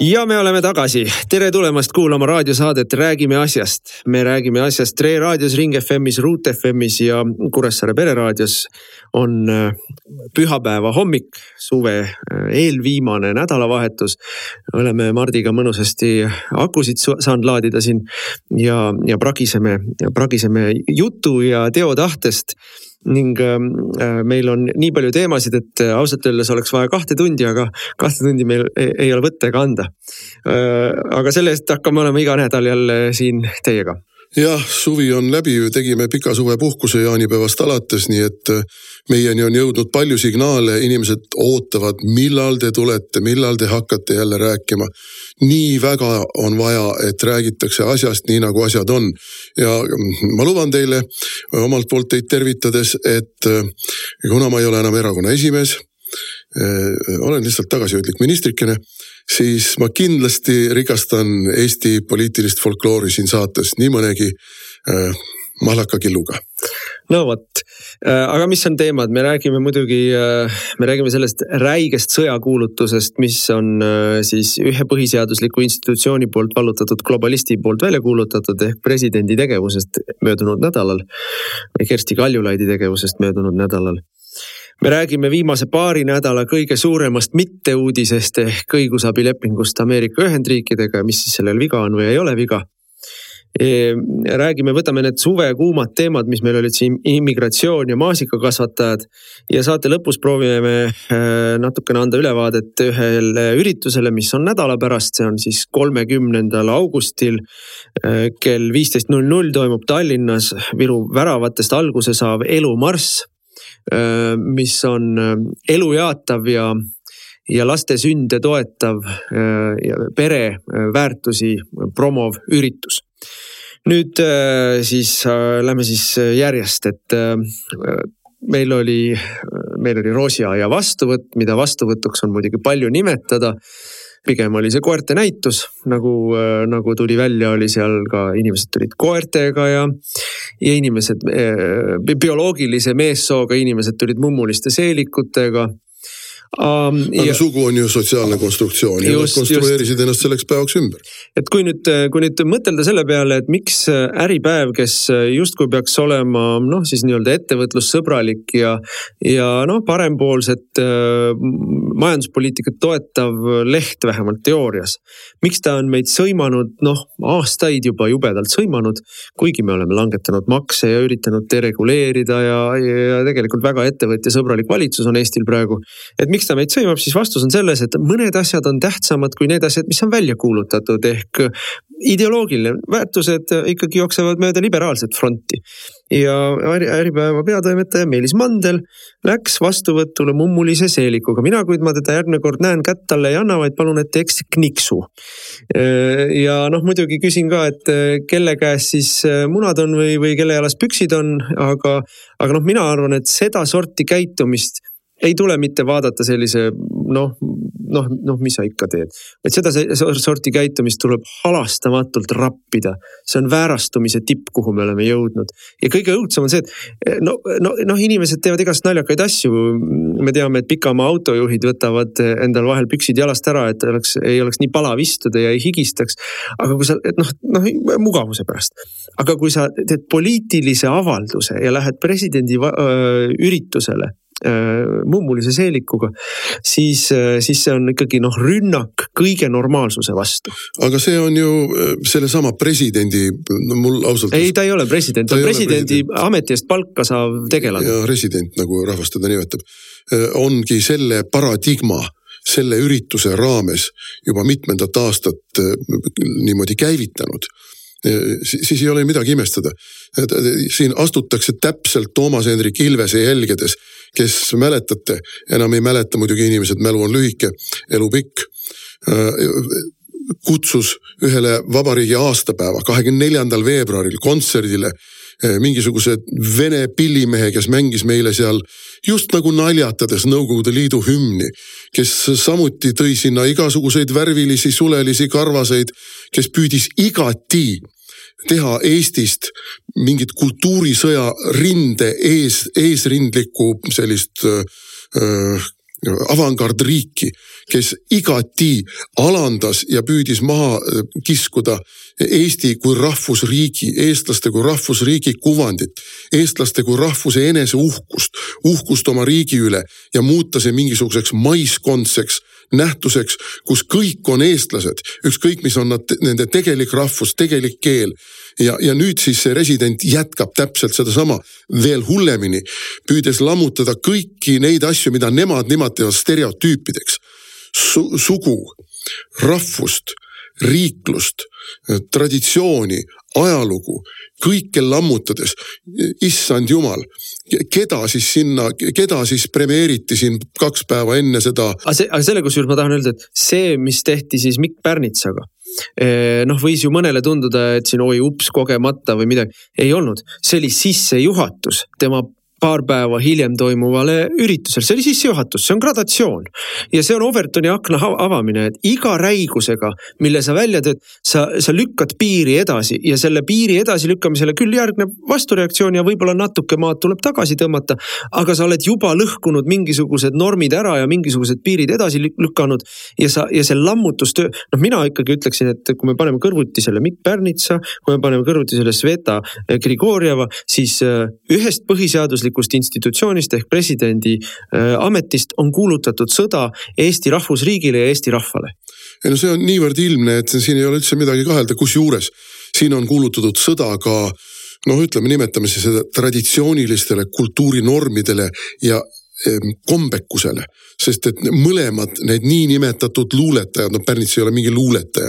ja me oleme tagasi, tere tulemast kuulama raadiosaadet Räägime asjast. me räägime asjast Tre raadios, Ring FM-is, Ruut FM-is ja Kuressaare pereraadios on äh, pühapäeva hommik, suve äh, eelviimane nädalavahetus. oleme Mardiga mõnusasti akusid saanud laadida siin ja, ja pragiseme, pragiseme jutu ja teotahtest ning ähm, äh, meil on nii palju teemasid, et äh, ausalt öeldes oleks vaja kahte tundi, aga kahte tundi meil ei, ole võtta ega anda äh,. aga selle eest hakkame olema iga nädal jälle siin teiega jah, suvi on läbi, tegime pika suvepuhkuse jaanipäevast alates, nii et äh, meieni on jõudnud palju signaale, inimesed ootavad, millal te tulete, millal te hakkate jälle rääkima. nii väga on vaja, et räägitakse asjast nii nagu asjad on. ja ma luban teile omalt poolt teid tervitades, et äh, kuna ma ei ole enam erakonna esimees, olen lihtsalt tagasihoidlik ministrikene siis ma kindlasti rikastan Eesti poliitilist folkloori siin saates nii mõnegi äh, mahlakakilluga. no vot, äh, aga mis on teemad, me räägime muidugi, äh, me räägime sellest räigest sõjakuulutusest, mis on äh, siis ühe põhiseadusliku institutsiooni poolt vallutatud globalisti poolt välja kuulutatud ehk presidendi tegevusest möödunud nädalal. Kersti Kaljulaidi tegevusest möödunud nädalal me räägime viimase paari nädala kõige suuremast mitteuudisest ehk õigusabilepingust Ameerika Ühendriikidega ja mis siis sellel viga on või ei ole viga. räägime, võtame need suvekuumad teemad, mis meil olid siin, immigratsioon ja maasikakasvatajad. ja saate lõpus proovime me äh, natukene anda ülevaadet ühele üritusele, mis on nädala pärast, see on siis kolmekümnendal augustil äh, kell viisteist null null toimub Tallinnas Viru väravatest alguse saav Elumarss mis on äh, elu jaatav ja, ja laste sünde toetav ja pereväärtusi promov üritus. nüüd siis lähme siis järjest, et meil oli, meil oli roosiaia vastuvõtt, mida vastuvõtuks on muidugi palju nimetada pigem oli see koerte näitus, nagu, äh, nagu tuli välja, oli seal ka inimesed tulid koertega ja, ja inimesed, äh, bioloogilise meessooga inimesed tulid mummuliste seelikutega um,. aga ja, sugu on ju sotsiaalne konstruktsioon ja nad konstrueerisid just. ennast selleks päevaks ümber. et kui nüüd, kui nüüd mõtelda selle peale, et miks Äripäev, kes justkui peaks olema noh, siis nii-öelda ettevõtlussõbralik ja, ja noh, parempoolset äh, majanduspoliitikat toetav leht vähemalt teoorias. miks ta on meid sõimanud noh, aastaid juba jubedalt sõimanud, kuigi me oleme langetanud makse ja üritanud dereguleerida ja, ja tegelikult väga ettevõtjasõbralik valitsus on Eestil praegu. et miks ta meid sõimab, siis vastus on selles, et mõned asjad on tähtsamad kui need asjad, mis on välja kuulutatud, ehk ideoloogiline, väärtused ikkagi jooksevad mööda liberaalset fronti. ja Äripäeva peatoimetaja Meelis Mandel läks vastuvõtule mummulise seelikuga. mina, kui ma teda järgmine kord näen, kätt talle ei anna, vaid palun, et teeks kniksu. ja noh, muidugi küsin ka, et kelle käes siis munad on või, või kelle jalas püksid on, aga, aga noh, mina arvan, et sedasorti käitumist ei tule mitte vaadata sellise noh, noh, noh, mis sa ikka teed. et seda sorti käitumist tuleb halastamatult rappida. see on väärastumise tipp, kuhu me oleme jõudnud. ja kõige õudsem on see, et no, no, noh, inimesed teevad igast naljakaid asju. me teame, et pikamaa autojuhid võtavad endal vahel püksid jalast ära, et oleks, ei oleks nii palav istuda ja ei higistaks. aga kui sa, et noh, noh mugavuse pärast. aga kui sa teed poliitilise avalduse ja lähed presidendi üritusele mummulise seelikuga, siis, äh, siis see on ikkagi noh, rünnak kõige normaalsuse vastu. aga see on ju äh, sellesama presidendi, no mul ausalt. ei, ta ei ole president, ta on presidendi president. ameti eest palka saav tegelane. ja resident, nagu rahvas teda nimetab, ongi selle paradigma selle ürituse raames juba mitmendat aastat niimoodi käivitanud siis ei ole midagi imestada. siin astutakse täpselt Toomas Hendrik Ilvese jälgedes kes mäletate, enam ei mäleta muidugi inimesed, mälu on lühike, elu pikk kutsus ühele vabariigi aastapäeva, kahekümne neljandal veebruaril kontserdile mingisuguse vene pillimehe, kes mängis meile seal just nagu naljatades Nõukogude Liidu hümni, kes samuti tõi sinna igasuguseid värvilisi sulelisi karvaseid, kes püüdis igati teha Eestist mingit kultuurisõja rinde ees, eesrindlikku sellist öö, avangardriiki, kes igati alandas ja püüdis maha kiskuda Eesti kui rahvusriigi, eestlaste kui rahvusriigi kuvandit, eestlaste kui rahvuse eneseuhkust, uhkust oma riigi üle ja muuta see mingisuguseks maiskondseks nähtuseks, kus kõik on eestlased, ükskõik, mis on nad, nende tegelik rahvus, tegelik keel. ja, ja nüüd siis see resident jätkab täpselt sedasama veel hullemini, püüdes lammutada kõiki neid asju, mida nemad nimetavad stereotüüpideks Su. sugu, rahvust, riiklust, traditsiooni, ajalugu, kõike lammutades. issand jumal, keda siis sinna, keda siis premeeriti siin kaks päeva enne seda? aga see, aga selle kusjuures ma tahan öelda, et see, mis tehti siis Mikk Pärnitsaga eh, noh, võis ju mõnele tunduda, et siin oi ups kogemata või midagi, ei olnud, see oli sissejuhatus tema paar päeva hiljem toimuvale üritusele, see oli sissejuhatus, see on gradatsioon. ja see on Overtoni akna avamine, et iga räigusega, mille sa välja teed, sa, sa lükkad piiri edasi ja selle piiri edasilükkamisele küll järgneb vastureaktsioon ja võib-olla natuke maad tuleb tagasi tõmmata. aga sa oled juba lõhkunud mingisugused normid ära ja mingisugused piirid edasi lükanud ja sa, ja see lammutustöö, noh, mina ikkagi ütleksin, et kui me paneme kõrvuti selle Mikk Pärnitsa, kui me paneme kõrvuti selle Sveta Grigorjeva, siis äh, ühest põhiseaduslikust õiguslikust institutsioonist ehk presidendi äh, ametist on kuulutatud sõda Eesti rahvusriigile ja Eesti rahvale. ei no see on niivõrd ilmne, et siin ei ole üldse midagi kahelda, kusjuures siin on kuulutatud sõda ka noh, ütleme, nimetame siis seda traditsioonilistele kultuurinormidele ja kombekusele, sest et mõlemad need niinimetatud luuletajad, no Pärnits ei ole mingi luuletaja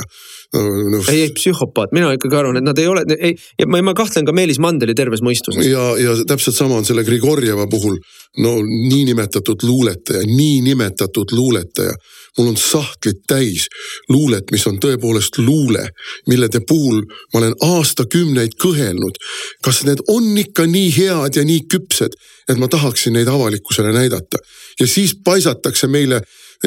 no,. ei, ei psühhopaat, mina ikkagi arvan, et nad ei ole, ei, ja ma, ma kahtlen ka Meelis Mandeli terves mõistuses. ja, ja täpselt sama on selle Grigorjeva puhul. no niinimetatud luuletaja, niinimetatud luuletaja. mul on sahtlid täis luulet, mis on tõepoolest luule, millede puhul ma olen aastakümneid kõhelnud. kas need on ikka nii head ja nii küpsed, et ma tahaksin neid avalikkusele näidata ja siis paisatakse meile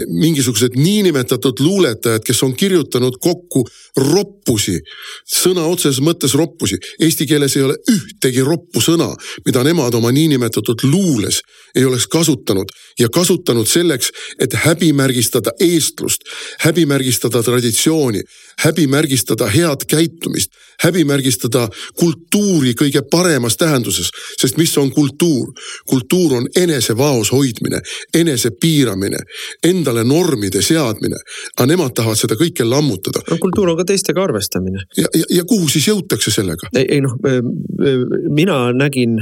mingisugused niinimetatud luuletajad, kes on kirjutanud kokku roppusi, sõna otseses mõttes roppusi. Eesti keeles ei ole ühtegi roppu sõna, mida nemad oma niinimetatud luules ei oleks kasutanud ja kasutanud selleks, et häbimärgistada eestlust, häbimärgistada traditsiooni, häbimärgistada head käitumist, häbimärgistada kultuuri kõige paremas tähenduses. sest mis on kultuur? kultuur on enesevaos hoidmine, enese piiramine, endale normide seadmine. aga nemad tahavad seda kõike lammutada. no kultuur on ka teistega arvestamine. ja, ja, ja kuhu siis jõutakse sellega? ei, ei noh, mina nägin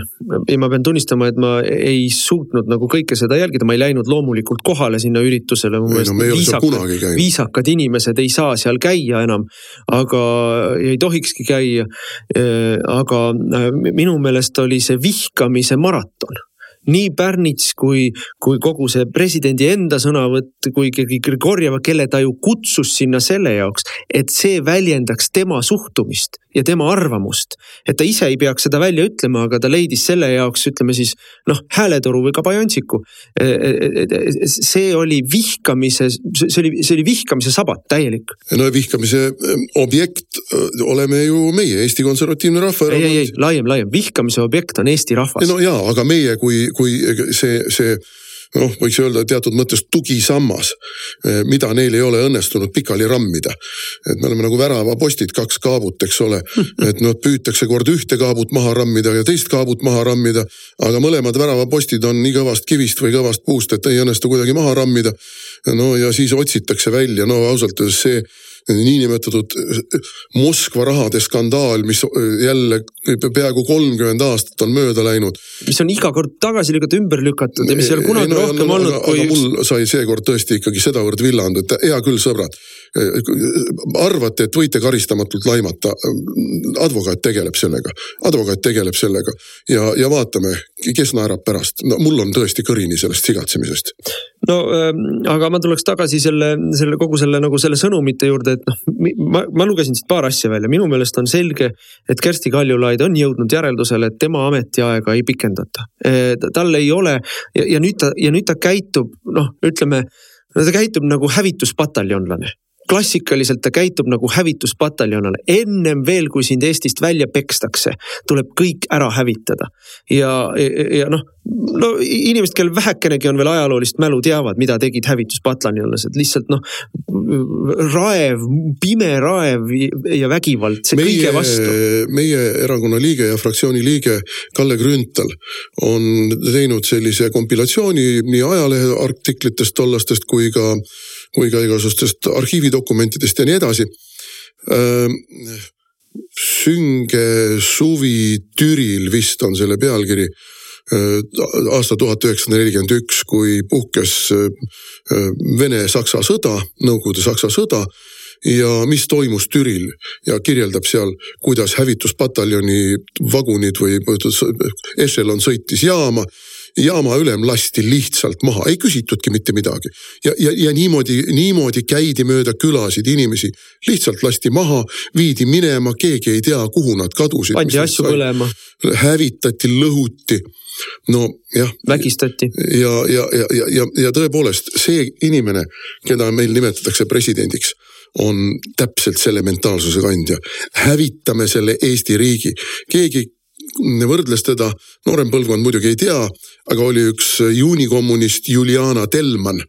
ja ma pean tunnistama, et ma ei suutnud nagu kõike seda jälgida, ma ei läinud loomulikult kohale sinna üritusele. No, viisakad, viisakad inimesed ei saa seal käia enam, aga ei tohikski käia. aga äh, minu meelest oli see vihkamise maraton nii Pärnits kui, kui kogu see presidendi enda sõnavõtt, kui Grigorjeva, kelle ta ju kutsus sinna selle jaoks, et see väljendaks tema suhtumist ja tema arvamust. et ta ise ei peaks seda välja ütlema, aga ta leidis selle jaoks, ütleme siis noh, hääletoru või kabajantsiku. E, e, e, see oli vihkamise, see oli, see oli vihkamise sabat täielik. no vihkamise objekt oleme ju meie, Eesti Konservatiivne Rahvaerakond. ei, ei, ei, laiem, laiem, vihkamise objekt on Eesti rahvas. no jaa, aga meie kui, kui see, see noh, võiks öelda teatud mõttes tugisammas, eh, mida neil ei ole õnnestunud pikali rammida. et me oleme nagu väravapostid, kaks kaabut, eks ole. et noh, püütakse kord ühte kaabut maha rammida ja teist kaabut maha rammida. aga mõlemad väravapostid on nii kõvast kivist või kõvast puust, et ei õnnestu kuidagi maha rammida. no ja siis otsitakse välja, no ausalt öeldes see niinimetatud Moskva rahade skandaal, mis jälle peaaegu kolmkümmend aastat on mööda läinud. mis on iga kord tagasi lükata, ümber lükatud ja mis ei ole kunagi no, rohkem no, olnud aga, kui. aga mul sai seekord tõesti ikkagi sedavõrd villand, et hea küll, sõbrad. Arvate, et võite karistamatult laimata. advokaat tegeleb sellega, advokaat tegeleb sellega ja, ja vaatame, kes naerab pärast. no mul on tõesti kõrini sellest sigatsemisest no ähm, aga ma tuleks tagasi selle, selle kogu selle nagu selle sõnumite juurde, et noh, ma, ma lugesin siit paar asja välja, minu meelest on selge, et Kersti Kaljulaid on jõudnud järeldusele, et tema ametiaega ei pikendata. tal ei ole ja, ja nüüd ta ja nüüd ta käitub noh, ütleme, ta käitub nagu hävituspataljonlane klassikaliselt ta käitub nagu hävituspataljonale, ennem veel, kui sind Eestist välja pekstakse, tuleb kõik ära hävitada. ja, ja, ja noh, no inimesed, kellel vähekenegi on veel ajaloolist mälu, teavad, mida tegid hävituspataljonlased, lihtsalt noh, raev, pime raev ja vägivald, see meie, kõige vastu. meie erakonna liige ja fraktsiooni liige Kalle Grünthal on teinud sellise kompilatsiooni nii ajalehe artiklitest tollastest kui ka kui ka igasugustest arhiividokumentidest ja nii edasi. sünge suvi Türil vist on selle pealkiri aasta tuhat üheksasada nelikümmend üks, kui puhkes Vene-Saksa sõda, Nõukogude-Saksa sõda ja mis toimus Türil ja kirjeldab seal, kuidas hävituspataljoni vagunid või ešelon sõitis jaama jaama ülem lasti lihtsalt maha, ei küsitudki mitte midagi. ja, ja, ja niimoodi, niimoodi käidi mööda külasid inimesi, lihtsalt lasti maha, viidi minema, keegi ei tea, kuhu nad kadusid. pandi asju põlema. hävitati, lõhuti nojah. vägistati. ja, ja, ja, ja, ja, ja tõepoolest see inimene, keda meil nimetatakse presidendiks on täpselt selle mentaalsuse kandja. hävitame selle Eesti riigi, keegi võrdles teda, noorem põlvkond muidugi ei tea, aga oli üks juunikommunist Juliana Telman,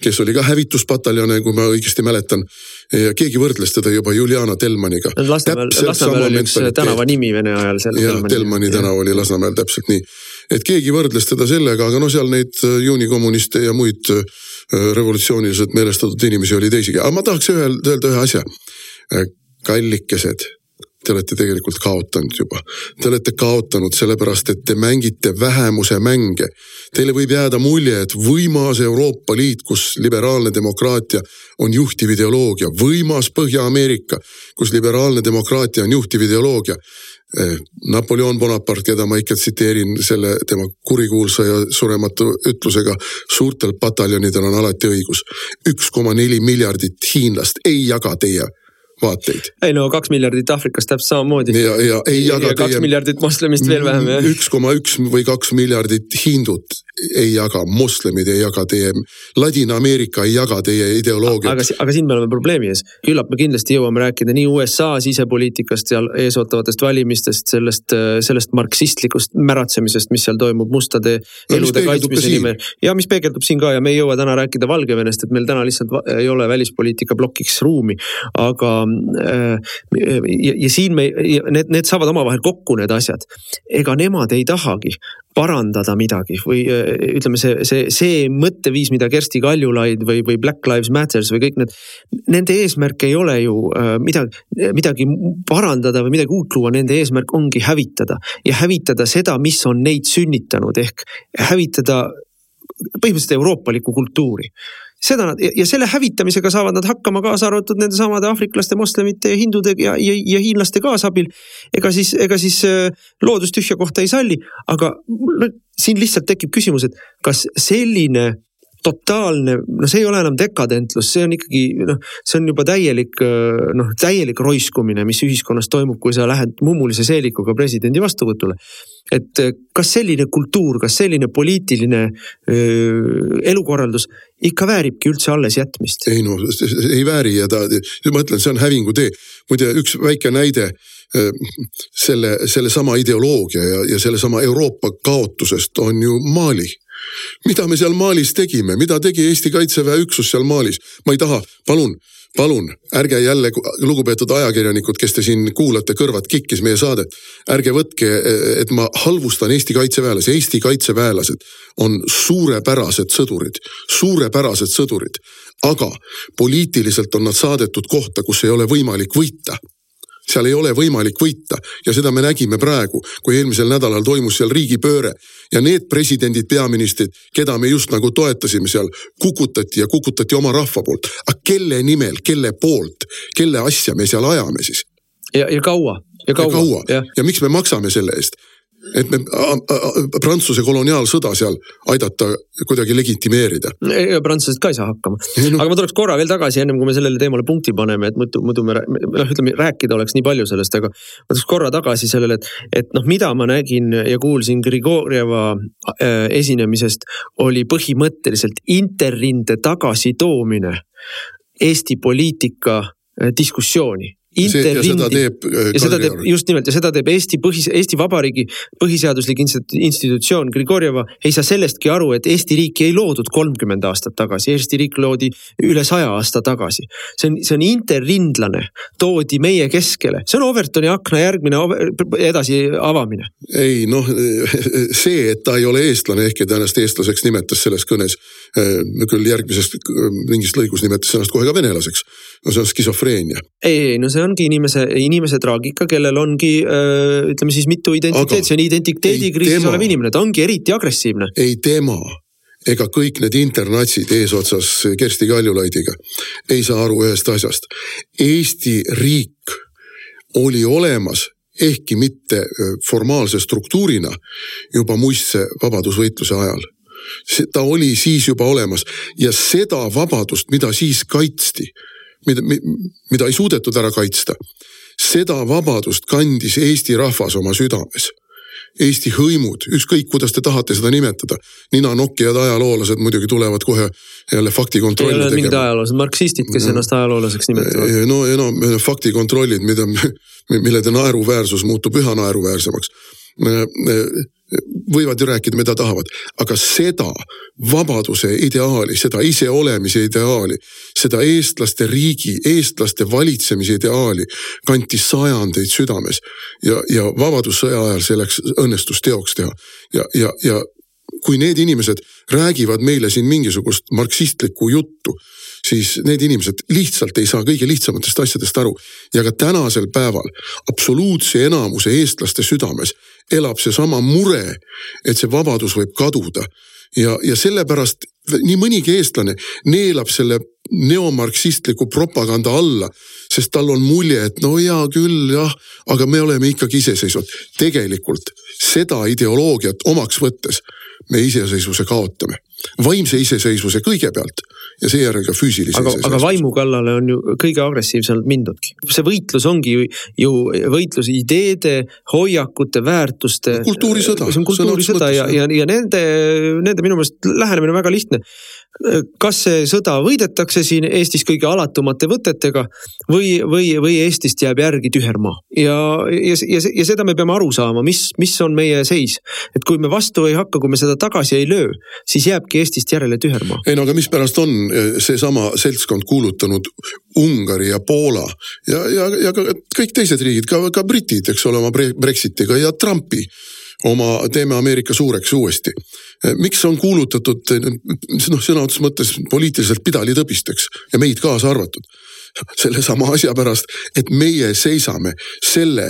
kes oli ka hävituspataljone, kui ma õigesti mäletan. ja keegi võrdles teda juba Juliana Telmaniga. Lasnamäel, Lasnamäel oli üks tänava nimi Vene ajal. jah, Telmani tänav oli Lasnamäel täpselt nii. Et keegi võrdles teda sellega, aga no seal neid juunikommuniste ja muid äh, revolutsiooniliselt meelestatud inimesi oli teisigi, aga ma tahaks öelda ühe asja. Äh, kallikesed te olete tegelikult kaotanud juba. Te olete kaotanud sellepärast, et te mängite vähemuse mänge. Teile võib jääda mulje, et võimas Euroopa Liit, kus liberaalne demokraatia on juhtiv ideoloogia, võimas Põhja-Ameerika, kus liberaalne demokraatia on juhtiv ideoloogia. Eh, Napoleon Bonaparte, keda ma ikka tsiteerin selle tema kurikuulsa ja surematu ütlusega, suurtel pataljonidel on alati õigus. üks koma neli miljardit hiinlast ei jaga teie vaateid. ei no kaks miljardit Aafrikas täpselt samamoodi. ja, ja ei jaga ja kaks teie... miljardit moslemist veel vähem jah. üks koma üks või kaks miljardit hindut ei jaga, moslemid ei jaga teie, Ladina-Ameerika ei jaga teie ideoloogiat. aga, aga siin me oleme probleemi ees, küllap me kindlasti jõuame rääkida nii USA sisepoliitikast ja eesootavatest valimistest, sellest, sellest marksistlikust märatsemisest, mis seal toimub mustade no, elude kaitsmise nimel. ja mis peegeldub siin ka ja me ei jõua täna rääkida Valgevenest, et meil täna lihtsalt ei ole välispoliitika plokiks ruumi, aga Äh, ja, ja siin me, need, need saavad omavahel kokku, need asjad. ega nemad ei tahagi parandada midagi või äh, ütleme, see, see, see mõtteviis, mida Kersti Kaljulaid või, või Black Lives Matters või kõik need. Nende eesmärk ei ole ju äh, midagi, midagi parandada või midagi uut luua, nende eesmärk ongi hävitada ja hävitada seda, mis on neid sünnitanud ehk hävitada põhimõtteliselt euroopalikku kultuuri seda nad ja selle hävitamisega saavad nad hakkama, kaasa arvatud nende samade aafriklaste, moslemite ja hindude ja, ja, ja hiinlaste kaasabil. ega siis, ega siis äh, loodus tühja kohta ei salli, aga siin lihtsalt tekib küsimus, et kas selline totaalne, no see ei ole enam dekadentlus, see on ikkagi noh, see on juba täielik noh, täielik roiskumine, mis ühiskonnas toimub, kui sa lähed mummulise seelikuga presidendi vastuvõtule. et kas selline kultuur, kas selline poliitiline öö, elukorraldus ikka vääribki üldse allesjätmist? ei no ei vääri ja ta, ma ütlen, see on hävingutee. muide, üks väike näide selle, sellesama ideoloogia ja, ja sellesama Euroopa kaotusest on ju Mali mida me seal Malis tegime, mida tegi Eesti Kaitseväe üksus seal Malis? ma ei taha, palun, palun ärge jälle, lugupeetud ajakirjanikud, kes te siin kuulate, kõrvad kikkis meie saadet. ärge võtke, et ma halvustan Eesti kaitseväelasi, Eesti kaitseväelased on suurepärased sõdurid, suurepärased sõdurid. aga poliitiliselt on nad saadetud kohta, kus ei ole võimalik võita seal ei ole võimalik võita ja seda me nägime praegu, kui eelmisel nädalal toimus seal riigipööre ja need presidendid, peaministrid, keda me just nagu toetasime seal, kukutati ja kukutati oma rahva poolt. aga kelle nimel, kelle poolt, kelle asja me seal ajame siis? ja, ja kaua, ja kaua. ja, kaua. ja. ja miks me maksame selle eest? Et me Prantsuse koloniaalsõda seal aidata kuidagi legitimeerida. prantslased ka ei saa hakkama no., aga ma tuleks korra veel tagasi, ennem kui me sellele teemale punkti paneme, et muidu, muidu me noh, ütleme rääkida oleks nii palju sellest, aga ma tuleks korra tagasi sellele, et, et noh, mida ma nägin ja kuulsin Grigorjeva äh, esinemisest, oli põhimõtteliselt interrinde tagasitoomine Eesti poliitika äh, diskussiooni interrindi. ja seda teeb. Äh, seda teeb just nimelt ja seda teeb Eesti põhis, Eesti Vabariigi põhiseaduslik institutsioon Grigorjeva ei saa sellestki aru, et Eesti riiki ei loodud kolmkümmend aastat tagasi, Eesti riik loodi üle saja aasta tagasi. see on, see on interrindlane, toodi meie keskele, see on Overtoni akna järgmine edasi avamine. ei noh, see, et ta ei ole eestlane, ehkki ta ennast eestlaseks nimetas selles kõnes, äh, küll järgmises mingis lõigus nimetas ennast kohe ka venelaseks. no see on skisofreenia. ei, ei no see ongi inimese, inimese traagika, kellel ongi ütleme siis mitu identiteeti, see on identiteedikriisis olev inimene, ta ongi eriti agressiivne. ei tema ega kõik need internatsid eesotsas Kersti Kaljulaidiga ei saa aru ühest asjast. Eesti riik oli olemas, ehkki mitte formaalse struktuurina juba muistse vabadusvõitluse ajal. ta oli siis juba olemas ja seda vabadust, mida siis kaitsti mida, mida ei suudetud ära kaitsta. seda vabadust kandis Eesti rahvas oma südames. Eesti hõimud, ükskõik kuidas te tahate seda nimetada, ninanokkijad ajaloolased muidugi tulevad kohe jälle faktikontrolli tegema. ei ole mingid ajaloolased, marksistid, kes no, ennast ajaloolaseks nimetavad. no ja no faktikontrollid, mida, millede naeruväärsus muutub üha naeruväärsemaks võivad ju rääkida, mida tahavad, aga seda vabaduse ideaali, seda iseolemise ideaali, seda eestlaste riigi, eestlaste valitsemise ideaali kanti sajandeid südames. ja, ja Vabadussõja ajal selleks õnnestus teoks teha ja, ja, ja kui need inimesed räägivad meile siin mingisugust marksistlikku juttu siis need inimesed lihtsalt ei saa kõige lihtsamatest asjadest aru. ja ka tänasel päeval absoluutse enamuse eestlaste südames elab seesama mure, et see vabadus võib kaduda. ja, ja sellepärast nii mõnigi eestlane neelab selle neomarksistliku propaganda alla, sest tal on mulje, et no hea küll jah, aga me oleme ikkagi iseseisvad. tegelikult seda ideoloogiat omaks võttes me iseseisvuse kaotame. vaimse iseseisvuse kõigepealt ja seejärel ka füüsilise aga, aga vaimu kallale on ju kõige agressiivsemalt mindudki. see võitlus ongi ju, ju võitlus ideede, hoiakute, väärtuste. kultuurisõda. see on kultuurisõda ja, ja, ja nende, nende minu meelest lähenemine on väga lihtne kas see sõda võidetakse siin Eestis kõige alatumate võtetega või, või, või Eestist jääb järgi tühermaa ja, ja, ja, ja seda me peame aru saama, mis, mis on meie seis. et kui me vastu ei hakka, kui me seda tagasi ei löö, siis jääbki Eestist järele tühermaa. ei no aga mispärast on eh, seesama seltskond kuulutanud Ungari ja Poola ja, ja, ja ka kõik teised riigid, ka, ka britid, eks ole, oma Brexitiga ja Trumpi oma Teeme Ameerika suureks uuesti. miks on kuulutatud noh, sõna otseses mõttes poliitiliselt pidalitõbisteks ja meid kaasa arvatud? sellesama asja pärast, et meie seisame selle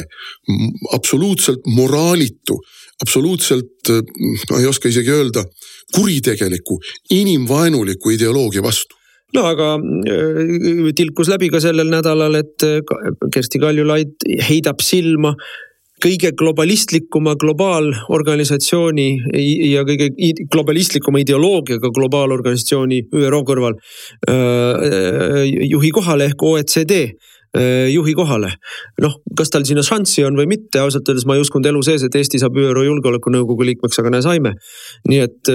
absoluutselt moraalitu, absoluutselt, ma ei oska isegi öelda, kuritegeliku, inimvaenuliku ideoloogia vastu. No aga äh, tilkus läbi ka sellel nädalal, et Kersti Kaljulaid heidab silma kõige globalistlikuma globaalorganisatsiooni ja kõige globalistlikuma ideoloogiaga globaalorganisatsiooni ÜRO kõrval juhi kohale ehk OECD juhi kohale. noh, kas tal sinna šanssi on või mitte, ausalt öeldes ma ei uskunud elu sees, et Eesti saab ÜRO Julgeolekunõukogu liikmeks, aga näe, saime. nii et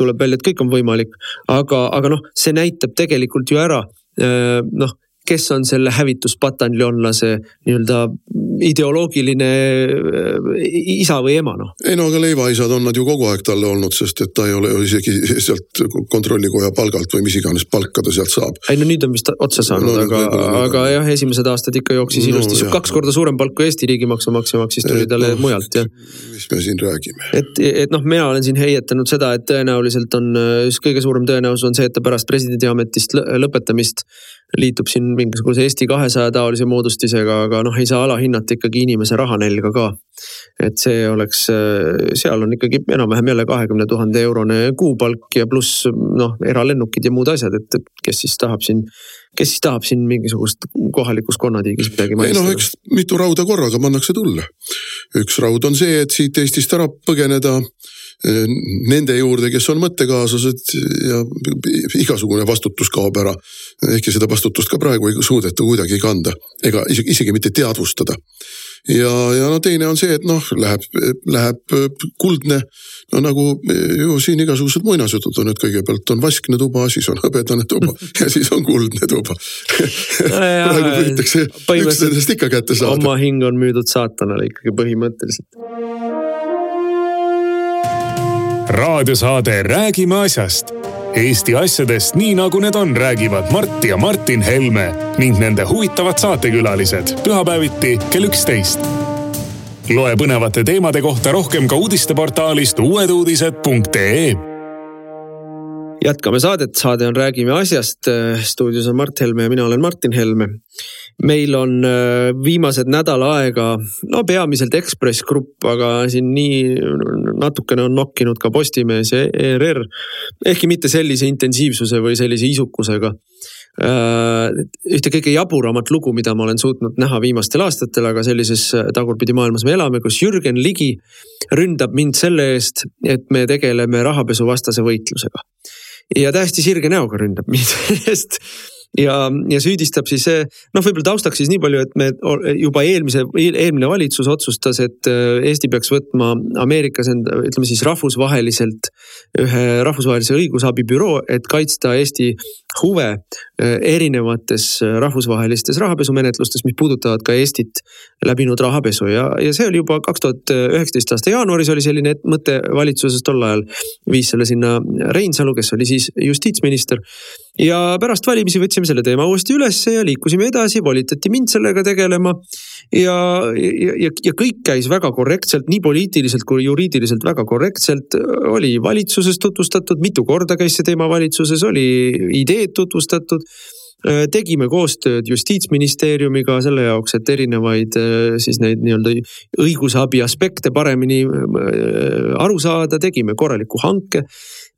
tuleb välja, et kõik on võimalik, aga, aga noh, see näitab tegelikult ju ära noh kes on selle hävituspataljonlase nii-öelda ideoloogiline äh, isa või ema noh. ei no aga leivaisad on nad ju kogu aeg talle olnud, sest et ta ei ole ju isegi sealt kontrollikoja palgalt või mis iganes palka ta sealt saab. ei no nüüd on vist otsa saanud no,, aga, aga jah, esimesed aastad ikka jooksis no, ilusti, kaks korda suurem palk kui Eesti riigi maksumaksja maksis, tuli talle no, mujalt jah. mis me siin räägime? et, et noh, mina olen siin heietanud seda, et tõenäoliselt on, üks kõige suurem tõenäosus on see, et ta pärast presidendiametist lõpetamist liitub siin mingisuguse Eesti kahesaja taolise moodustisega, aga noh, ei saa alahinnata ikkagi inimese rahanälga ka. et see oleks, seal on ikkagi enam-vähem jälle kahekümne tuhande eurone kuupalk ja pluss noh, eralennukid ja muud asjad, et kes siis tahab siin kes siis tahab siin mingisugust kohalikus konnatiigis midagi maitseda? ei noh, eks mitu rauda korraga pannakse tulle. üks raud on see, et siit Eestist ära põgeneda nende juurde, kes on mõttekaaslased ja igasugune vastutus kaob ära. ehkki seda vastutust ka praegu ei suudeta kuidagi kanda ega isegi, isegi mitte teadvustada ja, ja no teine on see, et noh, läheb, läheb kuldne, no nagu ju siin igasugused muinasjutud on, et kõigepealt on vaskne tuba, siis on hõbedane tuba ja siis on kuldne tuba praegu püütakse üks nendest ikka kätte saada. oma hing on müüdud saatanale ikkagi põhimõtteliselt. Raadiosaade Räägime asjast Eesti asjadest nii nagu need on, räägivad Mart ja Martin Helme ning nende huvitavad saatekülalised pühapäeviti kell üksteist. loe põnevate teemade kohta rohkem ka uudisteportaalist uueduudised.ee. jätkame saadet, saade on Räägime asjast. stuudios on Mart Helme ja mina olen Martin Helme meil on äh, viimased nädal aega, no peamiselt Ekspress Grupp, aga siin nii natukene on nokkinud ka Postimees ja ERR. ehkki mitte sellise intensiivsuse või sellise isukusega. Äh, ühte kõige jaburamat lugu, mida ma olen suutnud näha viimastel aastatel, aga sellises tagurpidi maailmas me elame, kus Jürgen Ligi ründab mind selle eest, et me tegeleme rahapesuvastase võitlusega ja täiesti sirge näoga ründab mind sest ja, ja süüdistab siis, noh, võib-olla taustaks siis nii palju, et me juba eelmise, eelmine valitsus otsustas, et äh, Eesti peaks võtma Ameerikas enda, ütleme siis rahvusvaheliselt ühe rahvusvahelise õigusabibüroo, et kaitsta Eesti huve äh, erinevates äh, rahvusvahelistes rahapesumenetlustes, mis puudutavad ka Eestit läbinud rahapesu ja, ja see oli juba kaks tuhat üheksateist aasta jaanuaris oli selline mõte valitsuses tol ajal. viis selle sinna Reinsalu, kes oli siis justiitsminister ja pärast valimisi võtsime selle teema uuesti ülesse ja liikusime edasi, volitati mind sellega tegelema. ja, ja, ja, ja kõik käis väga korrektselt, nii poliitiliselt kui juriidiliselt väga korrektselt. oli valitsuses tutvustatud, mitu korda käis see teema valitsuses, oli ideed tutvustatud. Tegime koostööd justiitsministeeriumiga selle jaoks, et erinevaid siis neid nii-öelda õigusabi aspekte paremini aru saada, tegime korraliku hanke.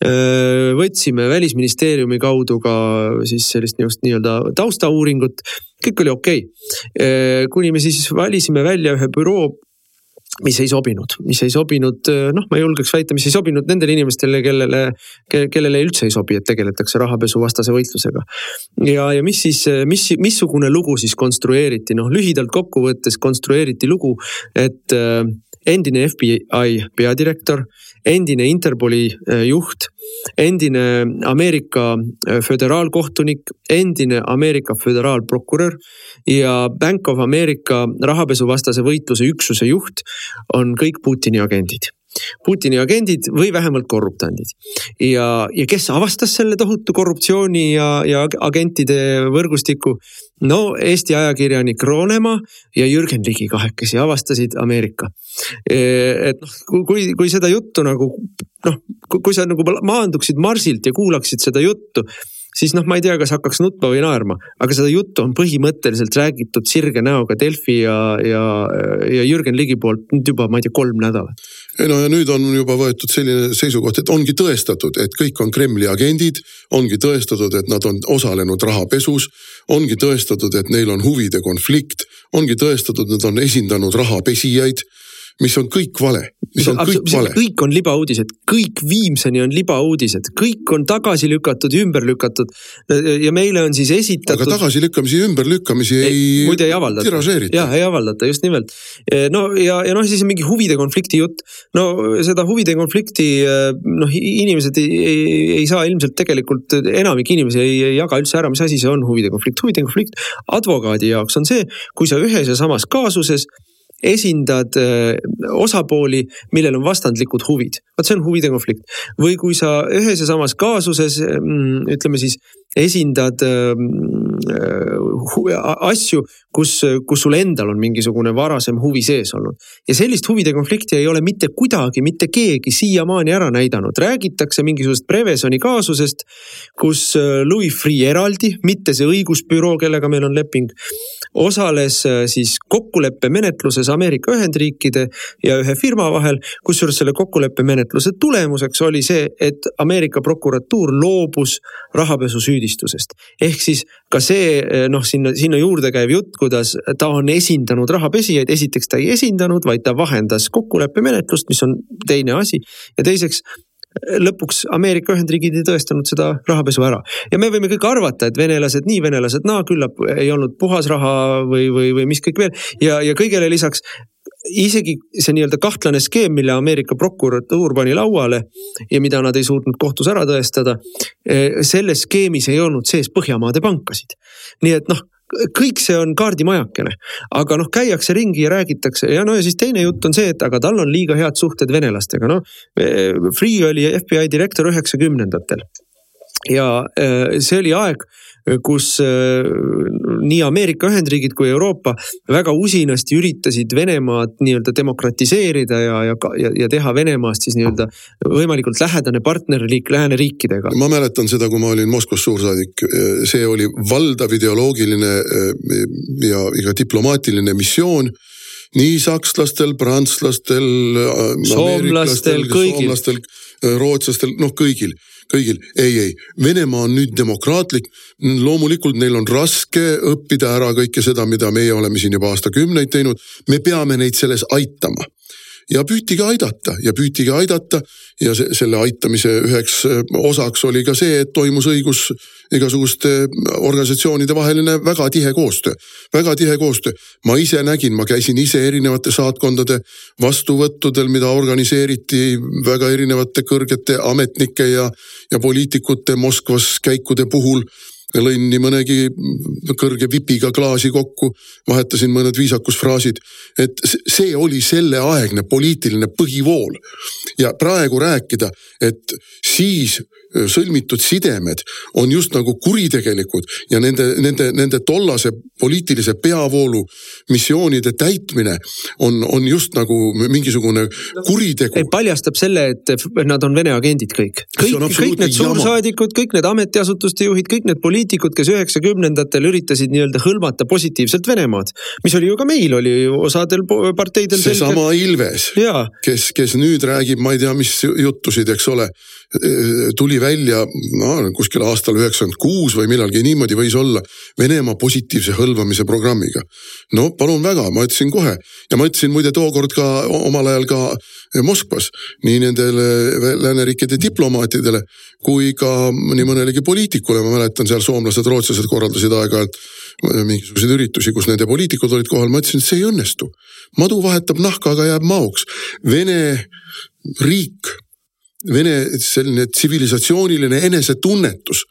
Võtsime välisministeeriumi kaudu ka siis sellist niisugust nii-öelda taustauuringut, kõik oli okei. Okay.. kuni me siis valisime välja ühe büroo mis ei sobinud, mis ei sobinud, noh, ma julgeks väita, mis ei sobinud nendele inimestele, kellele, kellele üldse ei sobi, et tegeletakse rahapesuvastase võitlusega. ja, ja mis siis, mis, missugune lugu siis konstrueeriti, noh lühidalt kokkuvõttes konstrueeriti lugu, et endine FBI peadirektor endine Interpoli äh, juht, endine Ameerika äh, föderaalkohtunik, endine Ameerika föderaalprokurör ja Bank of America rahapesuvastase võitluse üksuse juht on kõik Putini agendid Putini agendid või vähemalt korruptandid. ja, ja kes avastas selle tohutu korruptsiooni ja, ja agentide võrgustiku? no Eesti ajakirjanik Roonemaa ja Jürgen Ligi kahekesi avastasid Ameerika. E, et noh, kui, kui seda juttu nagu noh, kui sa nagu maanduksid Marsilt ja kuulaksid seda juttu siis noh, ma ei tea, kas hakkaks nutma või naerma, aga seda juttu on põhimõtteliselt räägitud sirge näoga Delfi ja, ja, ja Jürgen Ligi poolt nüüd juba, ma ei tea, kolm nädalat. Ei no ja nüüd on juba võetud selline seisukoht, et ongi tõestatud, et kõik on Kremli agendid, ongi tõestatud, et nad on osalenud rahapesus, ongi tõestatud, et neil on huvide konflikt, ongi tõestatud, nad on esindanud rahapesijaid mis on kõik vale, mis on kõik vale. kõik on libauudised, kõik viimseni on libauudised, kõik on tagasi lükatud, ümber lükatud. ja meile on siis esitatud. aga tagasilükkamisi, ümberlükkamisi ei, ei. muide ei avaldata. tiražeerita. jah, ei avaldata, just nimelt. no ja, ja noh, siis mingi huvide konflikti jutt. no seda huvide konflikti noh, inimesed ei, ei, ei saa ilmselt tegelikult, enamik inimesi ei, ei jaga üldse ära, mis asi see on huvide konflikt. huvide konflikt advokaadi jaoks on see, kui sa ühes ja samas kaasuses esindad äh, osapooli, millel on vastandlikud huvid. vot see on huvide konflikt. või kui sa ühes ja samas kaasuses, mm, ütleme siis, esindad ähm, äh, asju, kus, kus sul endal on mingisugune varasem huvi sees olnud. ja sellist huvide konflikti ei ole mitte kuidagi mitte keegi siiamaani ära näidanud, räägitakse mingisugusest Prevezoni kaasusest, kus äh, Louis Freeh eraldi, mitte see õigusbüroo, kellega meil on leping, osales äh, siis kokkuleppemenetluses Ameerika Ühendriikide ja ühe firma vahel, kusjuures selle kokkuleppemenetluse tulemuseks oli see, et Ameerika prokuratuur loobus rahapesusüüdistusest. ehk siis ka see äh, noh, sinna, sinna juurde käiv jutt, kuidas ta on esindanud rahapesijaid, esiteks ta ei esindanud, vaid ta vahendas kokkuleppemenetlust, mis on teine asi ja teiseks lõpuks Ameerika Ühendriigid ei tõestanud seda rahapesu ära. ja me võime kõik arvata, et venelased nii, venelased naa, küllap ei olnud puhas raha või, või, või mis kõik veel ja, ja kõigele lisaks isegi see nii-öelda kahtlane skeem, mille Ameerika prokuratuur pani lauale ja mida nad ei suutnud kohtus ära tõestada. selles skeemis ei olnud sees Põhjamaade pankasid. nii et noh, kõik see on kaardimajakene, aga noh, käiakse ringi ja räägitakse ja no ja siis teine jutt on see, et aga tal on liiga head suhted venelastega, noh. Freeh oli FBI direktor üheksakümnendatel ja äh, see oli aeg kus äh, nii Ameerika Ühendriigid kui Euroopa väga usinasti üritasid Venemaad nii-öelda demokratiseerida ja, ja, ja, ja teha Venemaast siis nii-öelda võimalikult lähedane partnerriik lääneriikidega. ma mäletan seda, kui ma olin Moskvas suursaadik, see oli valdav ideoloogiline äh, ja, ja diplomaatiline missioon nii sakslastel, prantslastel, soomlastel, soomlastel, rootslastel, noh kõigil kõigil, ei, ei, Venemaa on nüüd demokraatlik. loomulikult neil on raske õppida ära kõike seda, mida meie oleme siin juba aastakümneid teinud. me peame neid selles aitama ja püütigi aidata ja püütigi aidata ja see, selle aitamise üheks äh, osaks oli ka see, et toimus õigus igasuguste organisatsioonide vaheline väga tihe koostöö, väga tihe koostöö. ma ise nägin, ma käisin ise erinevate saatkondade vastuvõttudel, mida organiseeriti väga erinevate kõrgete ametnike ja, ja poliitikute Moskvas käikude puhul lõin nii mõnegi kõrge vipiga klaasi kokku, vahetasin mõned viisakusfraasid. et see oli selleaegne poliitiline põhivool. ja praegu rääkida, et siis sõlmitud sidemed on just nagu kuritegelikud ja nende, nende, nende tollase poliitilise peavoolu missioonide täitmine on, on just nagu mingisugune kuritegu. paljastab selle, et nad on Vene agendid kõik. kõik, kõik need suursaadikud, kõik need ametiasutuste juhid, kõik need poliitikud, kes üheksakümnendatel üritasid nii-öelda hõlmata positiivselt Venemaad, mis oli ju ka meil, oli osadel parteidel. seesama Ilves, kes, kes nüüd räägib, ma ei tea, mis juttusid, eks ole tuli välja no, kuskil aastal üheksakümmend kuus või millalgi niimoodi võis olla Venemaa positiivse hõlvamise programmiga. no palun väga, ma ütlesin kohe ja ma ütlesin muide tookord ka omal ajal ka Moskvas nii nendele lääneriikide diplomaatidele kui ka nii mõnelegi poliitikule, ma mäletan seal soomlased, rootslased korraldasid aeg-ajalt mingisuguseid üritusi, kus nende poliitikud olid kohal, ma ütlesin, et see ei õnnestu. madu vahetab nahka, aga jääb maoks. Vene riik Vene selline tsivilisatsiooniline enesetunnetus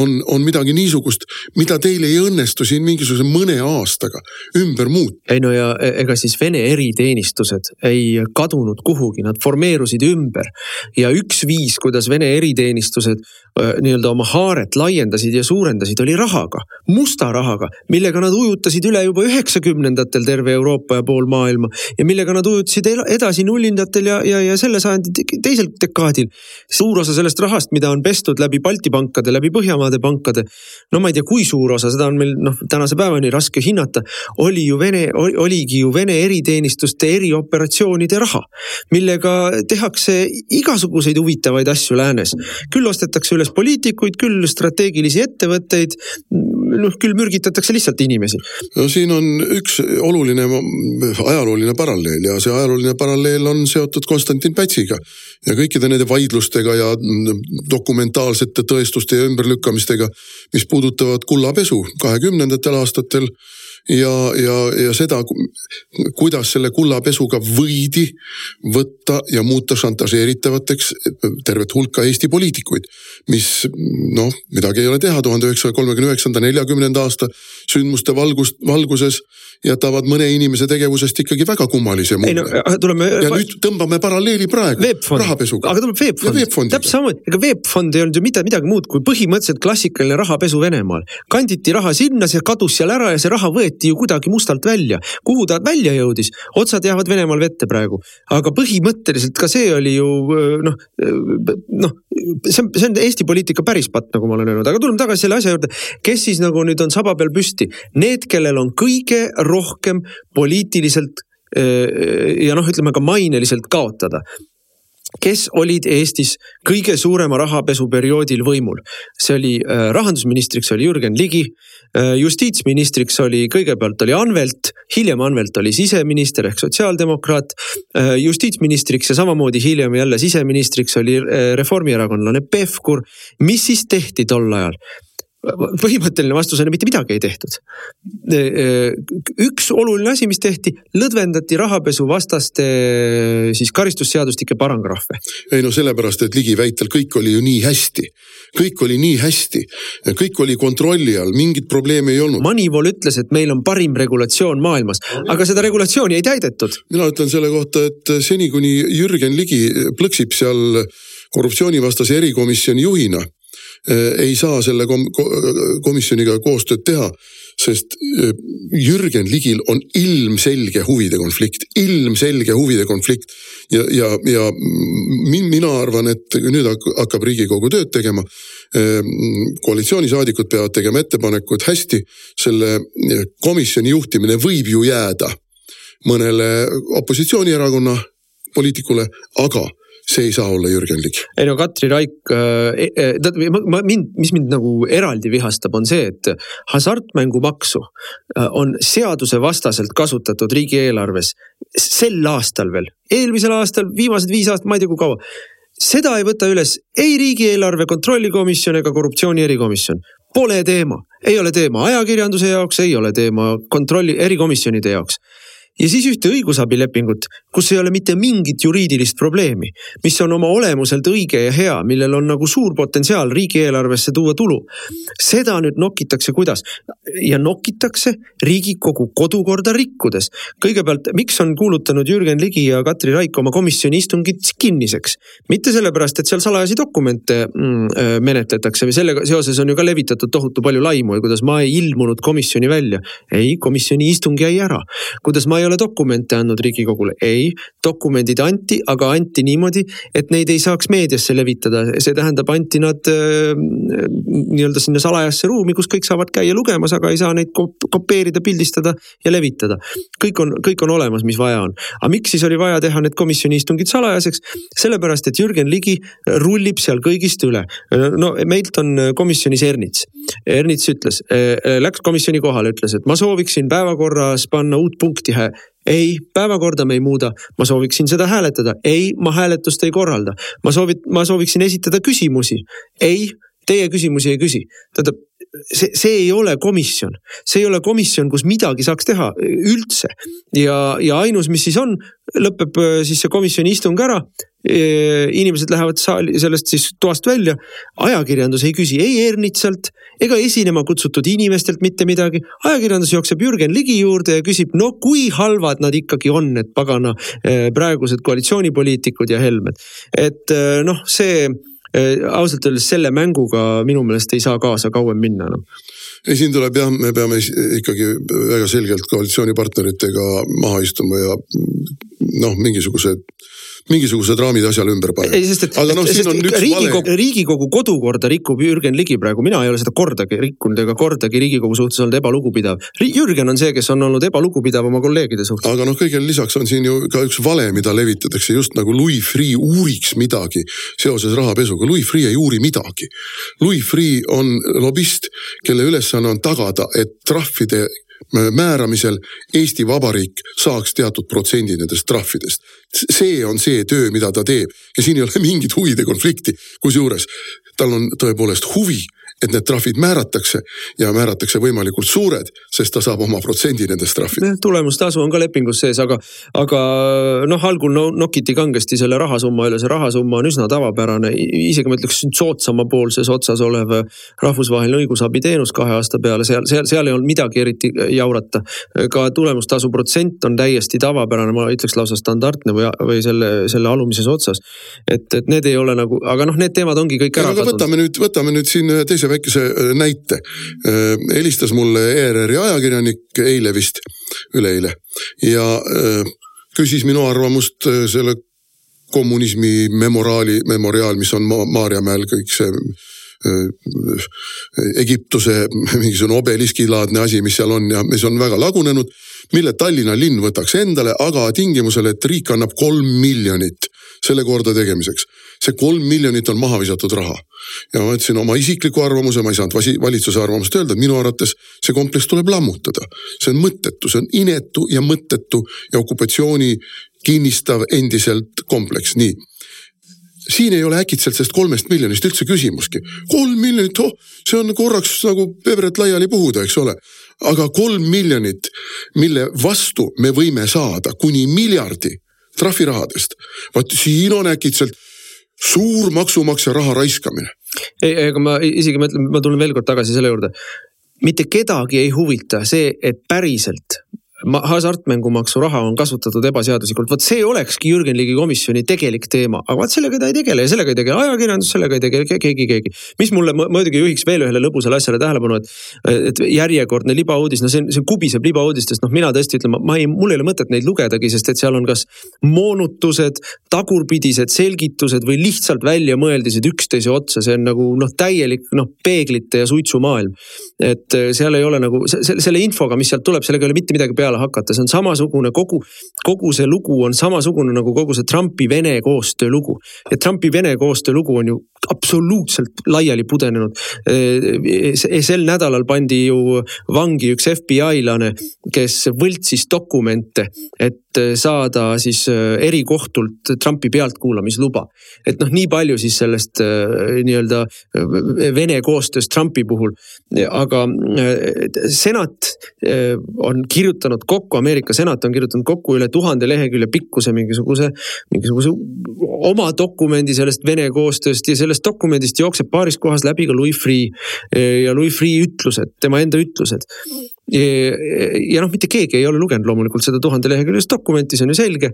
on, on midagi niisugust, mida teil ei õnnestu siin mingisuguse mõne aastaga ümber muuta. ei no ja e, ega siis Vene eriteenistused ei kadunud kuhugi, nad formeerusid ümber ja üks viis, kuidas Vene eriteenistused nii-öelda oma haaret laiendasid ja suurendasid, oli rahaga, musta rahaga, millega nad ujutasid üle juba üheksakümnendatel terve Euroopa ja pool maailma ja millega nad ujutasid edasi nullindatel ja, ja, ja selle sajandi teisel dekaadil. Suur osa sellest rahast, mida on pestud läbi Balti pankade, läbi Põhjamaade pankade, no ma ei tea, kui suur osa, seda on meil noh, tänase päevani raske hinnata, oli ju Vene, oligi ju Vene eriteenistuste erioperatsioonide raha, millega tehakse igasuguseid huvitavaid asju läänes. küll ostetakse üles poliitikuid, küll strateegilisi ettevõtteid. noh, küll mürgitatakse lihtsalt inimesi. no siin on üks oluline ajalooline paralleel ja see ajalooline paralleel on seotud Konstantin Pätsiga ja kõikide nende vaidlustega ja dokumentaalsete tõestuste ja ümberlükkamistega, mis puudutavad kullapesu kahekümnendatel aastatel ja, ja, ja seda, kuidas selle kullapesuga võidi võtta ja muuta šantažeeritavateks tervet hulka Eesti poliitikuid. mis noh, midagi ei ole teha, tuhande üheksasaja kolmekümne üheksanda, neljakümnenda aasta sündmuste valgust, valguses jätavad mõne inimese tegevusest ikkagi väga kummalise mulje. No, tuleme. ja nüüd tõmbame paralleeli praegu rahapesuga. aga tuleb Veeb Fond, täpselt samamoodi, ega Veeb Fond ei olnud ju mitte midagi muud kui põhimõtteliselt klassikaline rahapesu Venemaal. kanditi raha sinna, see kadus seal ära ja see raha võeti ju kuidagi mustalt välja. kuhu ta välja jõudis, otsad jäävad Venemaal vette praegu. aga põhimõtteliselt ka see oli ju noh, noh, see on, see on Eesti poliitika päris patt, nagu ma olen öelnud, aga tuleme tagasi selle asja juurde. kes siis nagu nüüd on saba peal püsti, need, kellel on kõige rohkem poliitiliselt ja noh, ütleme ka maineliselt kaotada kes olid Eestis kõige suurema rahapesuperioodil võimul. see oli rahandusministriks oli Jürgen Ligi, justiitsministriks oli kõigepealt oli Anvelt, hiljem Anvelt oli siseminister ehk sotsiaaldemokraat. justiitsministriks ja samamoodi hiljem jälle siseministriks oli reformierakondlane Pevkur. mis siis tehti tol ajal? Põhimõtteline vastus on, mitte midagi ei tehtud. üks oluline asi, mis tehti, lõdvendati rahapesuvastaste siis karistusseadustike paragrahve. ei no sellepärast, et Ligi väitel kõik oli ju nii hästi. kõik oli nii hästi, kõik oli kontrolli all, mingit probleemi ei olnud. Moneyval ütles, et meil on parim regulatsioon maailmas, aga seda regulatsiooni ei täidetud. mina ütlen selle kohta, et seni kuni Jürgen Ligi plõksib seal korruptsioonivastase erikomisjoni juhina ei saa selle kom komisjoniga koostööd teha, sest äh, Jürgen Ligil on ilmselge huvide konflikt, ilmselge huvide konflikt. ja, ja, ja mina arvan, et nüüd hakkab Riigikogu tööd tegema. Äh, koalitsioonisaadikud peavad tegema ettepaneku, et hästi, selle komisjoni juhtimine võib ju jääda mõnele opositsioonierakonna poliitikule, aga see ei saa olla Jürgen Ligi. ei no Katri Raik äh,, tead e, ma mind, mis mind nagu eraldi vihastab, on see, et hasartmängumaksu äh, on seadusevastaselt kasutatud riigieelarves sel aastal veel, eelmisel aastal, viimased viis aastat, ma ei tea, kui kaua seda ei võta üles ei riigieelarve kontrolli komisjon ega korruptsiooni erikomisjon. Pole teema, ei ole teema ajakirjanduse jaoks, ei ole teema kontrolli erikomisjonide jaoks ja siis ühte õigusabilepingut, kus ei ole mitte mingit juriidilist probleemi, mis on oma olemuselt õige ja hea, millel on nagu suur potentsiaal riigieelarvesse tuua tulu. seda nüüd nokitakse kuidas? ja nokitakse Riigikogu kodukorda rikkudes. kõigepealt, miks on kuulutanud Jürgen Ligi ja Katri Raik oma komisjoni istungid kinniseks? mitte sellepärast, et seal salajasi dokumente mm, äh, menetletakse või sellega seoses on ju ka levitatud tohutu palju laimu ja kuidas ma ei ilmunud komisjoni välja. ei, komisjoni istung jäi ära. kuidas ma ei ole dokumente andnud Riigikogule, ei, dokumendid anti, aga anti niimoodi, et neid ei saaks meediasse levitada, see tähendab, anti nad äh, nii-öelda sinna salajasse ruumi, kus kõik saavad käia lugemas, aga ei saa neid kopeerida, pildistada ja levitada. kõik on, kõik on olemas, mis vaja on. aga miks siis oli vaja teha need komisjoni istungid salajaseks? sellepärast, et Jürgen Ligi rullib seal kõigist üle. no meilt on komisjonis Ernits. Ernits ütles, läks komisjoni kohale, ütles, et ma sooviksin päevakorras panna uut punkti ei, päevakorda me ei muuda, ma sooviksin seda hääletada, ei, ma hääletust ei korralda. ma soovin, ma sooviksin esitada küsimusi, ei, teie küsimusi ei küsi. tähendab, see, see ei ole komisjon, see ei ole komisjon, kus midagi saaks teha üldse. ja, ja ainus, mis siis on, lõpeb äh, siis see komisjoni istung ära inimesed lähevad saali, sellest siis toast välja. ajakirjandus ei küsi ei Ernitsalt ega esinema kutsutud inimestelt mitte midagi. ajakirjandus jookseb Jürgen Ligi juurde ja küsib, no kui halvad nad ikkagi on, need pagana praegused koalitsioonipoliitikud ja Helmed. et noh, see ausalt öeldes selle mänguga minu meelest ei saa kaasa kauem minna enam no ei, siin tuleb jah, me peame ikkagi väga selgelt koalitsioonipartneritega maha istuma ja noh, mingisugused mingisugused raamid asjale ümber panema. ei, sest et, no, sest Riigikogu, Riigikogu kodukorda rikub Jürgen Ligi praegu, mina ei ole seda kordagi rikkunud ega kordagi Riigikogu suhtes olnud ebalugupidav. Jürgen on see, kes on olnud ebalugupidav oma kolleegide suhtes. aga noh, kõigele lisaks on siin ju ka üks vale, mida levitatakse just nagu Louis Freeh uuriks midagi seoses rahapesuga. Louis Freeh ei uuri midagi. Louis Freeh on lobist, kelle ülesanne on tagada, et trahvide määramisel Eesti Vabariik saaks teatud protsendi nendest trahvidest. see on see töö, mida ta teeb ja siin ei ole mingit huvide konflikti, kusjuures tal on tõepoolest huvi et need trahvid määratakse ja määratakse võimalikult suured, sest ta saab oma protsendi nendest trahvidest. tulemustasu on ka lepingus sees, aga, aga noh, algul no, nokiti kangesti selle rahasumma üle, see rahasumma on üsna tavapärane, isegi ma ütleks soodsamapoolses otsas olev rahvusvaheline õigusabiteenus kahe aasta peale, seal, seal, seal ei olnud midagi eriti jaurata. ka tulemustasu protsent on täiesti tavapärane, ma ütleks lausa standardne või, või selle, selle alumises otsas. et, et need ei ole nagu, aga noh, need teemad ongi kõik ära kadunud. võtame nüüd, võtame nüüd siin ühe teise väikese äh, näite. Äh, helistas mulle ERR-i ajakirjanik eile vist, üleeile ja äh, küsis minu arvamust selle kommunismi memoraali, memoriaal, mis on Maarjamäel kõik see Egiptuse mingisugune obeliskilaadne asi, mis seal on ja mis on väga lagunenud, mille Tallinna linn võtaks endale, aga tingimusel, et riik annab kolm miljonit selle korda tegemiseks. See kolm miljonit on maha visatud raha. ja ma ütlesin oma isikliku arvamuse, ma ei saanud valitsuse arvamust öelda, minu arvates see kompleks tuleb lammutada. see on mõttetu, see on inetu ja mõttetu ja okupatsiooni kinnistav endiselt kompleks, nii siin ei ole äkitselt sellest kolmest miljonist üldse küsimuski. kolm miljonit, oh, see on korraks nagu pebret laiali puhuda, eks ole. aga kolm miljonit, mille vastu me võime saada kuni miljardi trahvirahadest. vot siin on äkitselt suur maksumaksja raha raiskamine. ei, aga ma isegi mõtlen, ma tulen veel kord tagasi selle juurde. mitte kedagi ei huvita see, et päriselt hasartmängumaksu raha on kasutatud ebaseaduslikult, vot see olekski Jürgen Ligi komisjoni tegelik teema, aga vot sellega ta ei tegele ja sellega ei tegele ajakirjandus, sellega ei tegele keegi, keegi. mis mulle muidugi juhiks veel ühele lõbusale asjale tähelepanu, et, et järjekordne libauudis, no see see kubiseb libauudistest, noh, mina tõesti ütlen, ma ei, mul ei ole mõtet neid lugedagi, sest et seal on kas moonutused, tagurpidised selgitused või lihtsalt väljamõeldised üksteise otsa, see on nagu noh, täielik noh, peeglite ja suitsumaailm. et seal ei ole nagu selle infoga, mis sealt tuleb, sellega ei ole mitte midagi peale peale hakata, see on samasugune kogu, kogu see lugu on samasugune nagu kogu see Trumpi-Vene koostöö lugu. ja Trumpi-Vene koostöö lugu on ju absoluutselt laiali pudenenud. sel nädalal pandi ju vangi üks FBI-lane, kes võltsis dokumente, et saada siis erikohtult Trumpi pealtkuulamisluba. et noh, nii palju siis sellest nii-öelda Vene koostööst Trumpi puhul. aga senat on kirjutanud kokku, Ameerika senat on kirjutanud kokku üle tuhande lehekülje pikkuse mingisuguse, mingisuguse oma dokumendi sellest Vene koostööst ja sellest dokumendist jookseb paaris kohas läbi ka Louis Freeh ja Louis Freeh ütlused, tema enda ütlused ja noh, mitte keegi ei ole lugenud loomulikult seda tuhandeleheküljelist dokumenti, see on ju selge.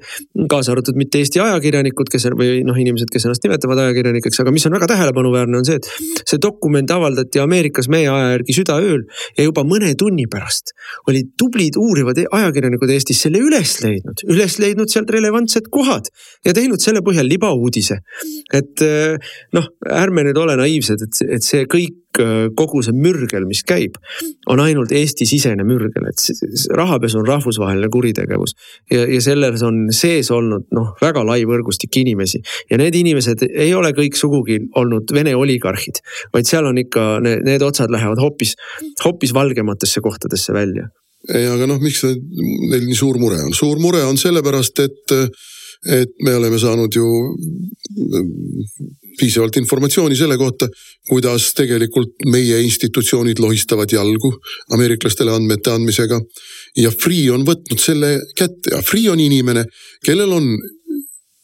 kaasa arvatud mitte Eesti ajakirjanikud, kes või noh, inimesed, kes ennast nimetavad ajakirjanikeks, aga mis on väga tähelepanuväärne, on see, et see dokument avaldati Ameerikas meie aja järgi südaööl ja juba mõne tunni pärast olid tublid uurivad ajakirjanikud Eestis selle üles leidnud, üles leidnud sealt relevantsed kohad ja teinud selle põhjal libauudise. et noh, ärme nüüd ole naiivsed, et, et see kõik kogu see mürgel, mis käib, on ainult Eesti-sisene mürgel, et rahapesu on rahvusvaheline kuritegevus. ja, ja selles on sees olnud noh, väga lai võrgustik inimesi ja need inimesed ei ole kõik sugugi olnud Vene oligarhid, vaid seal on ikka need, need otsad lähevad hoopis, hoopis valgematesse kohtadesse välja ei, aga noh, miks neil nii suur mure on? suur mure on sellepärast, et, et me oleme saanud ju piisavalt informatsiooni selle kohta, kuidas tegelikult meie institutsioonid lohistavad jalgu ameeriklastele andmete andmisega. ja Free on võtnud selle kätte ja Free on inimene, kellel on